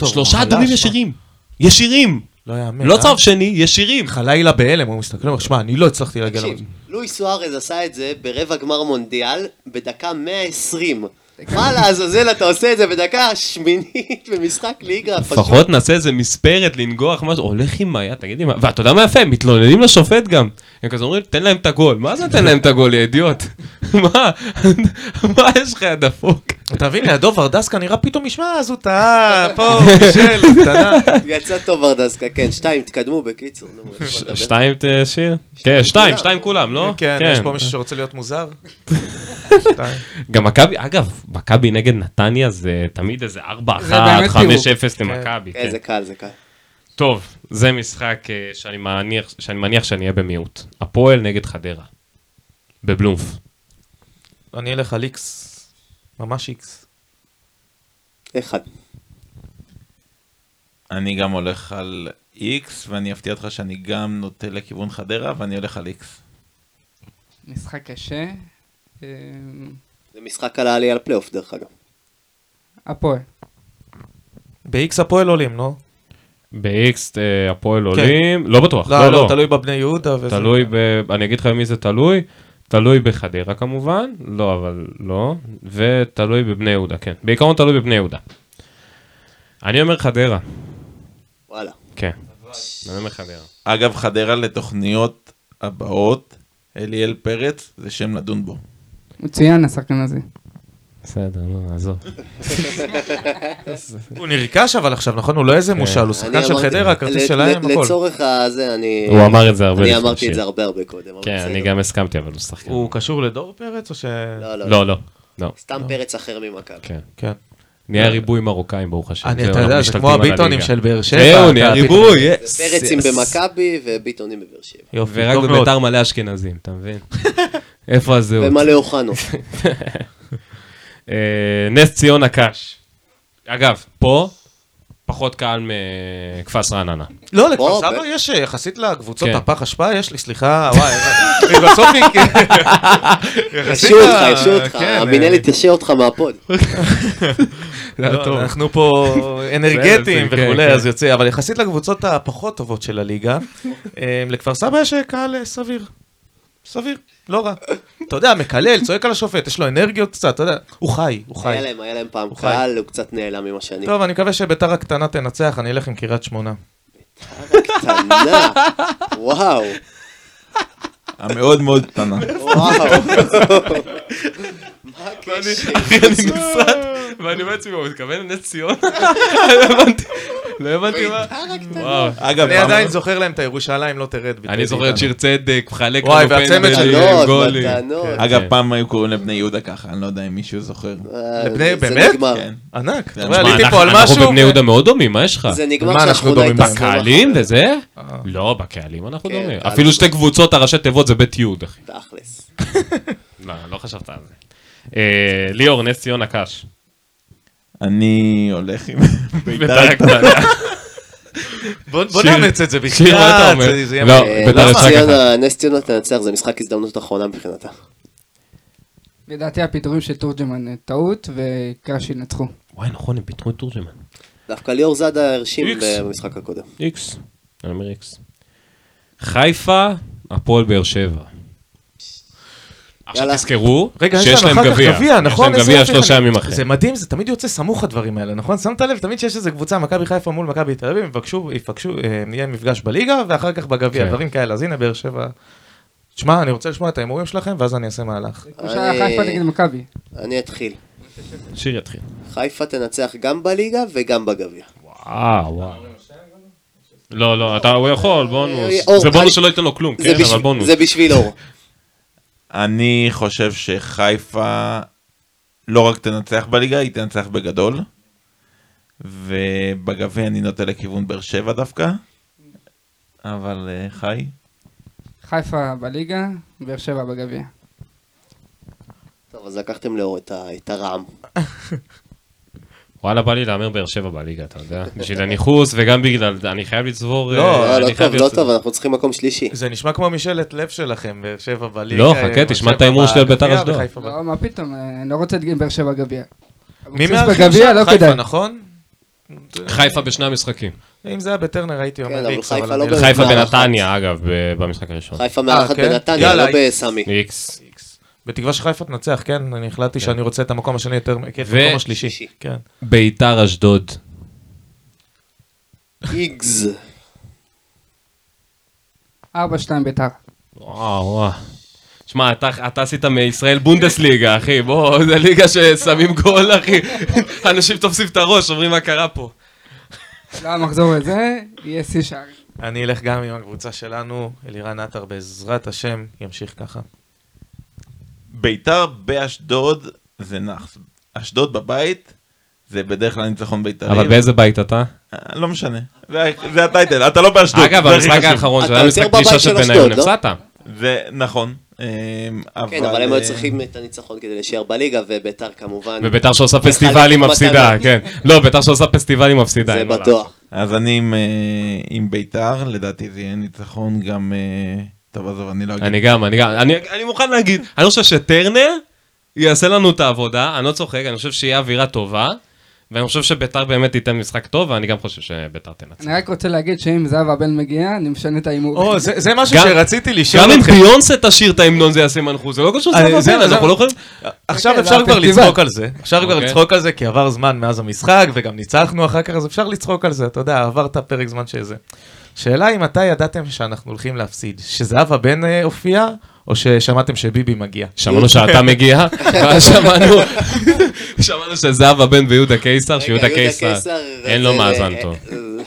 טוב, שלושה אדומים ישירים. ישירים. לא יאמן. לא אה? צו שני, ישירים. חלילה בהלם, הוא מסתכל, הוא אומר, שמע, אני לא הצלחתי להגיע תקשיב, למועדון. לואי סוארז עשה את זה ברבע גמר מונדיאל בדקה 120. מה לעזאזל אתה עושה את זה בדקה שמינית במשחק ליגה? פשוט. לפחות נעשה איזה מספרת, לנגוח משהו, הולך עם היד, תגיד לי מה, ואתה יודע מה יפה, מתלוננים לשופט גם. הם כזה אומרים, תן להם את הגול. מה זה תן להם את הגול, יא אידיוט? מה? מה יש לך, יא דפוק? אתה מבין, לידו ורדסקה נראה פתאום, משמע, אז הוא טעה, פה, מישל, קטנה. יצא טוב ורדסקה, כן, שתיים, תקדמו בקיצור. מה. שתיים תשאיר? כן, שתיים, שתיים כולם, לא? כן, יש פה מישהו שרוצה להיות מוזר? שתיים. גם מכבי, אגב, מכבי נגד נתניה זה תמיד איזה 4-1, זה באמת 5-0 למכבי. כן, כן. זה קל, זה קל. טוב, זה משחק אה, שאני מניח, שאני מניח שאני אהיה במיעוט. הפועל נגד חדרה. בבלומף. אני אלך על איקס, ממש איקס. אחד. אני גם הולך על איקס, ואני אפתיע אותך שאני גם נוטה לכיוון חדרה, ואני הולך על איקס. משחק קשה. זה משחק על העלייה לפלייאוף, דרך אגב. הפועל. באיקס הפועל עולים, נו. ב-X אה, הפועל עולים, לא בטוח, לא, לא, לא, לא. תלוי בבני יהודה וזה. תלוי ב... אני אגיד לך במי זה תלוי. תלוי בחדרה כמובן, לא, אבל לא. ותלוי בבני יהודה, כן. בעיקרון תלוי בבני יהודה. אני אומר חדרה, וואלה. כן. אני אומר חדרה. אגב, חדרה לתוכניות הבאות, אליאל פרץ, זה שם לדון בו. מצוין השחקן הזה. בסדר, נו, עזוב. הוא נרכש אבל עכשיו, נכון? הוא לא איזה מושל, הוא שחקן אני של חדרה, הכרטיס ל- שלהם, הכל. לצורך הזה, אני... הוא אמר את זה הרבה אני לפני אמרתי את. זה הרבה הרבה קודם. כן. אני גם הסכמתי, אבל הוא שחקן. הוא קשור לדור פרץ או ש... לא, לא, לא, לא, לא. סתם פרץ אחר ממכבי. כן. כן. נהיה ריבוי מרוקאים, ברוך השם. אני, זהו, אתה יודע, זה כמו הביטונים. של באר שבע. זהו, נהיה ריבוי. פרצים. במכבי וביטונים בבאר שבע. יופי, ורק טוב מאוד. בביתר מלא אשכנזים, אתה מבין? איפה הזהות? ומלא אוחנו. אה, נס ציונה קאש. אגב, פה פחות קהל מכפס רעננה. לא, לכפר סבא יש אה, יחסית לקבוצות כן. הפח אשפה, יש לי, סליחה, וואי, בסוף היא... יחסית ישו אותך, ישו אותך, כן, המינהלת תשע אותך מהפוד. לא, אנחנו פה אנרגטיים וכולי, כן. אז יוצא, אבל יחסית לקבוצות הפחות טובות של הליגה, אה, לכפר סבא יש אה, קהל אה, סביר. סביר, לא רע. אתה יודע, מקלל, צועק על השופט, יש לו אנרגיות קצת, אתה יודע, הוא חי, הוא חי. היה להם, היה להם פעם. קהל, הוא קצת נעלם עם השנים. טוב, אני מקווה שביתר הקטנה תנצח, אני אלך עם קריית שמונה. קטנה, וואו, המאוד מאוד קטנה. וואו. מה הקשר? ואני בעצם הוא מתכוון לנס ציונה? לא הבנתי, לא הבנתי מה. אגב, אני עדיין זוכר להם את הירושלים לא תרד. אני זוכר את שיר צדק, מחלק וואי, לנו והצמד פנדלים, גולים. מתנות. אגב, כן. פעם היו קוראים לבני יהודה ככה, אני לא יודע אם מישהו זוכר. אה, לבני- באמת? כן. ענק. אנחנו-. בבני יהודה מאוד דומים, מה יש לך? זה נגמר שהשכונה דומים הייתה. בקהלים וזה? לא, בקהלים אנחנו כן, דומים. אפילו שתי קבוצות, הראשי תיבות זה בית יהוד, אחי. תכלס. לא, לא חשבת על זה. אה, ליאור, נס ציונה קאש. אני הולך עם ביתר הקטנה. בוא נאמץ את זה שיר, מה אתה בחייאת, אומר? זה- זה יהיה לא. ביתר נס ציונה- נס ציונה תנצח, זה משחק הזדמנות אחרונה מבחינתה. לדעתי הפיטורים של תורג'מן טעות, וקאש ינצחו. וואי, נכון, הם פיטרו את תורג'מן. דווקא ליאור זאדה הרשים. במשחק הקודם. איקס. אני אומר איקס. חיפה, הפועל באר שבע. עכשיו יאללה. תזכרו רגע, יש שיש להם גביע. גביע, נכון? יש להם גביע שלושה ימים אחרי. זה מדהים, זה תמיד יוצא סמוך הדברים האלה, נכון? שמת לב, תמיד שיש איזה קבוצה, מכבי חיפה מול מכבי תל אביב, יבקשו, יפגשו, אה, יהיה מפגש בליגה, ואחר כך בגביע, כן. דברים כאלה. אז הנה, באר שבע. תשמע, אני רוצה לשמוע את ההימורים שלכם, ואז אני אעשה מהלך. מכבי. אני אתחיל. שיר יתחיל. חיפה תנצח גם בליגה וגם בגביע. וואו, וואו. לא, לא, אתה, הוא יכול, בונוס. זה בונוס אני- שלא ייתן לו כלום, כן, אבל בונוס. זה בשביל אור. אני חושב שחיפה לא רק תנצח בליגה, היא תנצח בגדול. ובגביע אני נוטה לכיוון באר שבע דווקא. אבל אה, חי. חיפה בליגה, באר שבע בגביע. טוב, אז לקחתם לאור את ה- את הרעם. וואלה, בא לי להמר באר שבע בליגה, אתה יודע? בשביל הניחוס, וגם בגלל, אני חייב לצבור... לא, אה, לא, לא טוב, לא טוב, אנחנו צריכים מקום שלישי. זה נשמע כמו משאלת לב שלכם, באר שבע בליגה. לא, חכה, תשמע את ההימור שלי על בית"ר אשדוד. לא, מה פתאום, אה, אני לא רוצה את באר שבע גביע. מי שם? לא חיפה. נכון? חיפה בשני המשחקים. אם זה היה בטרנר הייתי כן, אומר אבל איקס, חיפה אבל לא חיפה. בנתניה, אגב, ב- במשחק הראשון. חיפה מארחת כן? בנתניה, לא בסמי. איקס. בתקווה שחיפה תנצח, כן? אני החלטתי שאני רוצה את המקום השני יותר, כן, את ו- המקום השלישי. שלישי. כן. ביתר אשדוד. איגז. 4-2 ביתר. וואו, וואו. שמע, אתה, אתה עשית מישראל בונדסליגה, אחי, בוא, זה ליגה ששמים גול, אחי. אנשים תופסים את הראש, אומרים מה קרה פה. לא המחזור הזה, יהיה שיא שערים. אני אלך גם עם הקבוצה שלנו, אלירן עטר בעזרת השם, ימשיך ככה. ביתר באשדוד זה נאחס. אשדוד בבית זה בדרך כלל ניצחון בית"רי. אבל באיזה בית אתה? אה, לא משנה. זה- זה הטייטל, אתה לא באשדוד. אגב, זה חשוב. האחרון, זה יותר משחק בבית של בניון, לא? הפסדת. זה נכון. אה, כן, אבל הם היו אה, צריכים את הניצחון כדי להישאר בליגה, וביתר כמובן. וביתר שעושה מחלקת פסטיבלים מתנות. מפסידה, כן. לא, ביתר שעושה פסטיבלים מפסידה. זה אין מה בטוח. אז אני עם, עם ביתר, לדעתי זה יהיה ניצחון גם... אה, טוב, עזוב, אני לא אגיד. אני גם, אני גם, אני, אני מוכן להגיד, אני חושב שטרנר יעשה לנו את העבודה, אני לא צוחק, אני חושב שיהיה אווירה טובה, ואני חושב שביתר באמת תיתן משחק טוב, ואני גם חושב שביתר תנצח. אני רק רוצה להגיד שאם זהבה בן מגיע, אני משנה את ההימור. או, זה זה משהו גם- שרציתי לשאול גם אם אתכם. ביונסה תשיר את ההמנון זה יעשה מנחוס, זה לא קשור אני- לזה, זהו, אנחנו. לא יכולים... עכשיו כן, אפשר כבר הפסטיבל. לצחוק על זה, אפשר כבר אוקיי. לצחוק על זה, כי עבר זמן מאז המשחק, וגם ניצחנו אחר כך, אז אפשר לצחוק על זה, אתה יודע, עבר את הפרק זמן שזה. שאלה אם מתי ידעתם שאנחנו הולכים להפסיד, שזהבה בן אה, הופיע, או ששמעתם שביבי מגיע? שמענו שאתה מגיע, ואז שמענו, שמענו שזהבה בן ויהודה קיסר, שיהודה קיסר, אין לו מאזן טוב.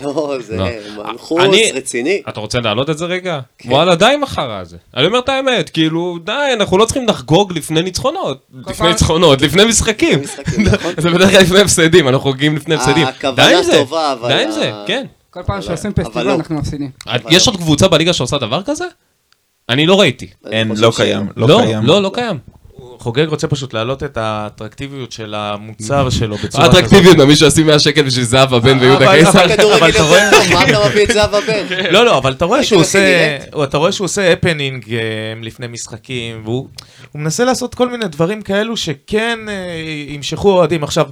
לא, זה לא. מנחוס אני- רציני. אתה רוצה להעלות את זה רגע? וואלה, די עם החרא הזה. אני אומר את האמת, כאילו, די, אנחנו לא צריכים לחגוג לפני ניצחונות. לפני ניצחונות, לפני משחקים. נכון? זה בדרך כלל לפני הפסדים, אנחנו חוגגים לפני הפסדים. הכוונה די עם זה, טובה, אבל די עם זה, כן. כל פעם שעושים פסטיבל לא. אנחנו מפסידים. יש עוד קבוצה בליגה שעושה דבר כזה? אני לא ראיתי. אין, לא ש- קיים. לא, לא. לא, לא קיים. חוגג רוצה פשוט להעלות את האטרקטיביות של המוצר שלו בצורה כזאת. האטרקטיביות, מישהו ישים 100 שקל בשביל זהבה בן ויהודה קיסר. אבל- אתה רואה- מה אתה מביא את זהבה בן? לא, לא, אבל אתה רואה שהוא עושה. אתה רואה שהוא עושה הפנינג אה, לפני משחקים, והוא הוא מנסה לעשות כל מיני דברים כאלו שכן אה, ימשכו אוהדים. עכשיו,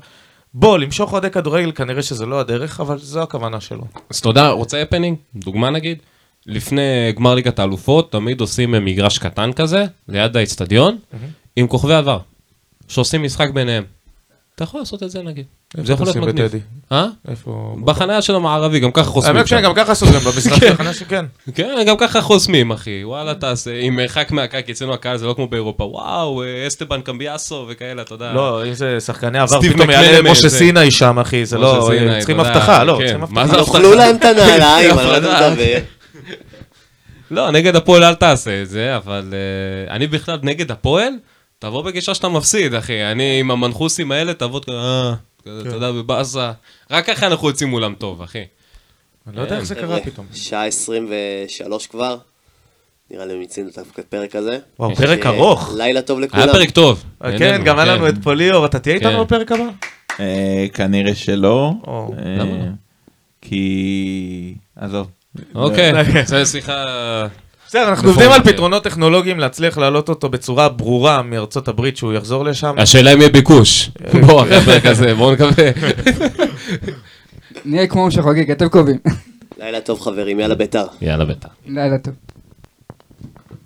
בוא, למשוך אוהדי כדורגל כנראה שזה לא הדרך, אבל זו הכוונה שלו. אז יודע, רוצה הפנינג? דוגמה נגיד? לפני גמר ליגת האלופות, תמיד עושים מגרש קטן כזה, ליד האצטדיון, עם כוכבי עבר, שעושים משחק ביניהם. אתה יכול לעשות את זה נגיד. זה יכול להיות מגניב. בטדי? אה? איפה? בחניה של המערבי, גם ככה חוסמים האמת. שגם ככה גם במשחק של החניה שכן. כן, גם ככה חוסמים, אחי. וואלה, תעשה, עם מרחק מהקהל, כי אצלנו הקהל זה לא כמו באירופה. וואו, אה, אסטבן קמביאסו וכאלה, אתה יודע. לא, אם זה שחקני עבר, סטיב פתאום יעלה משה סיני שם, אחי, זה לא, צריכים הבטחה, לא, כן. צריכים מה הבטחה. זה אוכלו להם את הנעליים, על מה אתה? לא, נגד הפועל אל תעשה את זה, אבל uh, אני בכלל נגד הפועל, תבוא בגישה שאתה מפסיד, אחי. אני עם המנחוסים האלה, תבוא, אה, כזה, אתה יודע, בבאסה. רק ככה אנחנו יוצאים מולם טוב, אחי. אני לא יודע איך זה קרה חבר'ה, פתאום. שעה 23 כבר. נראה לי מיצינו את הפרק הזה. וואו, פרק שיהיה ארוך. לילה טוב לכולם. היה פרק טוב. כן, נהנינו, גם היה כן. לנו את פוליאור, אתה תהיה כן. איתנו בפרק הבא? אה, כנראה שלא. אה, למה לא? כי... עזוב. אוקיי, לא. זה שיחה... בסדר, אנחנו בפורום עובדים על. פתרונות טכנולוגיים להצליח להעלות אותו בצורה ברורה מארצות הברית שהוא יחזור לשם. השאלה אם יהיה ביקוש. בוא, אחרי הפרק הזה, בואו נקווה. נהיה כמו שחוגג, אתם קובעים. לילה טוב חברים, יאללה ביתר. יאללה, ביתר. לילה טוב.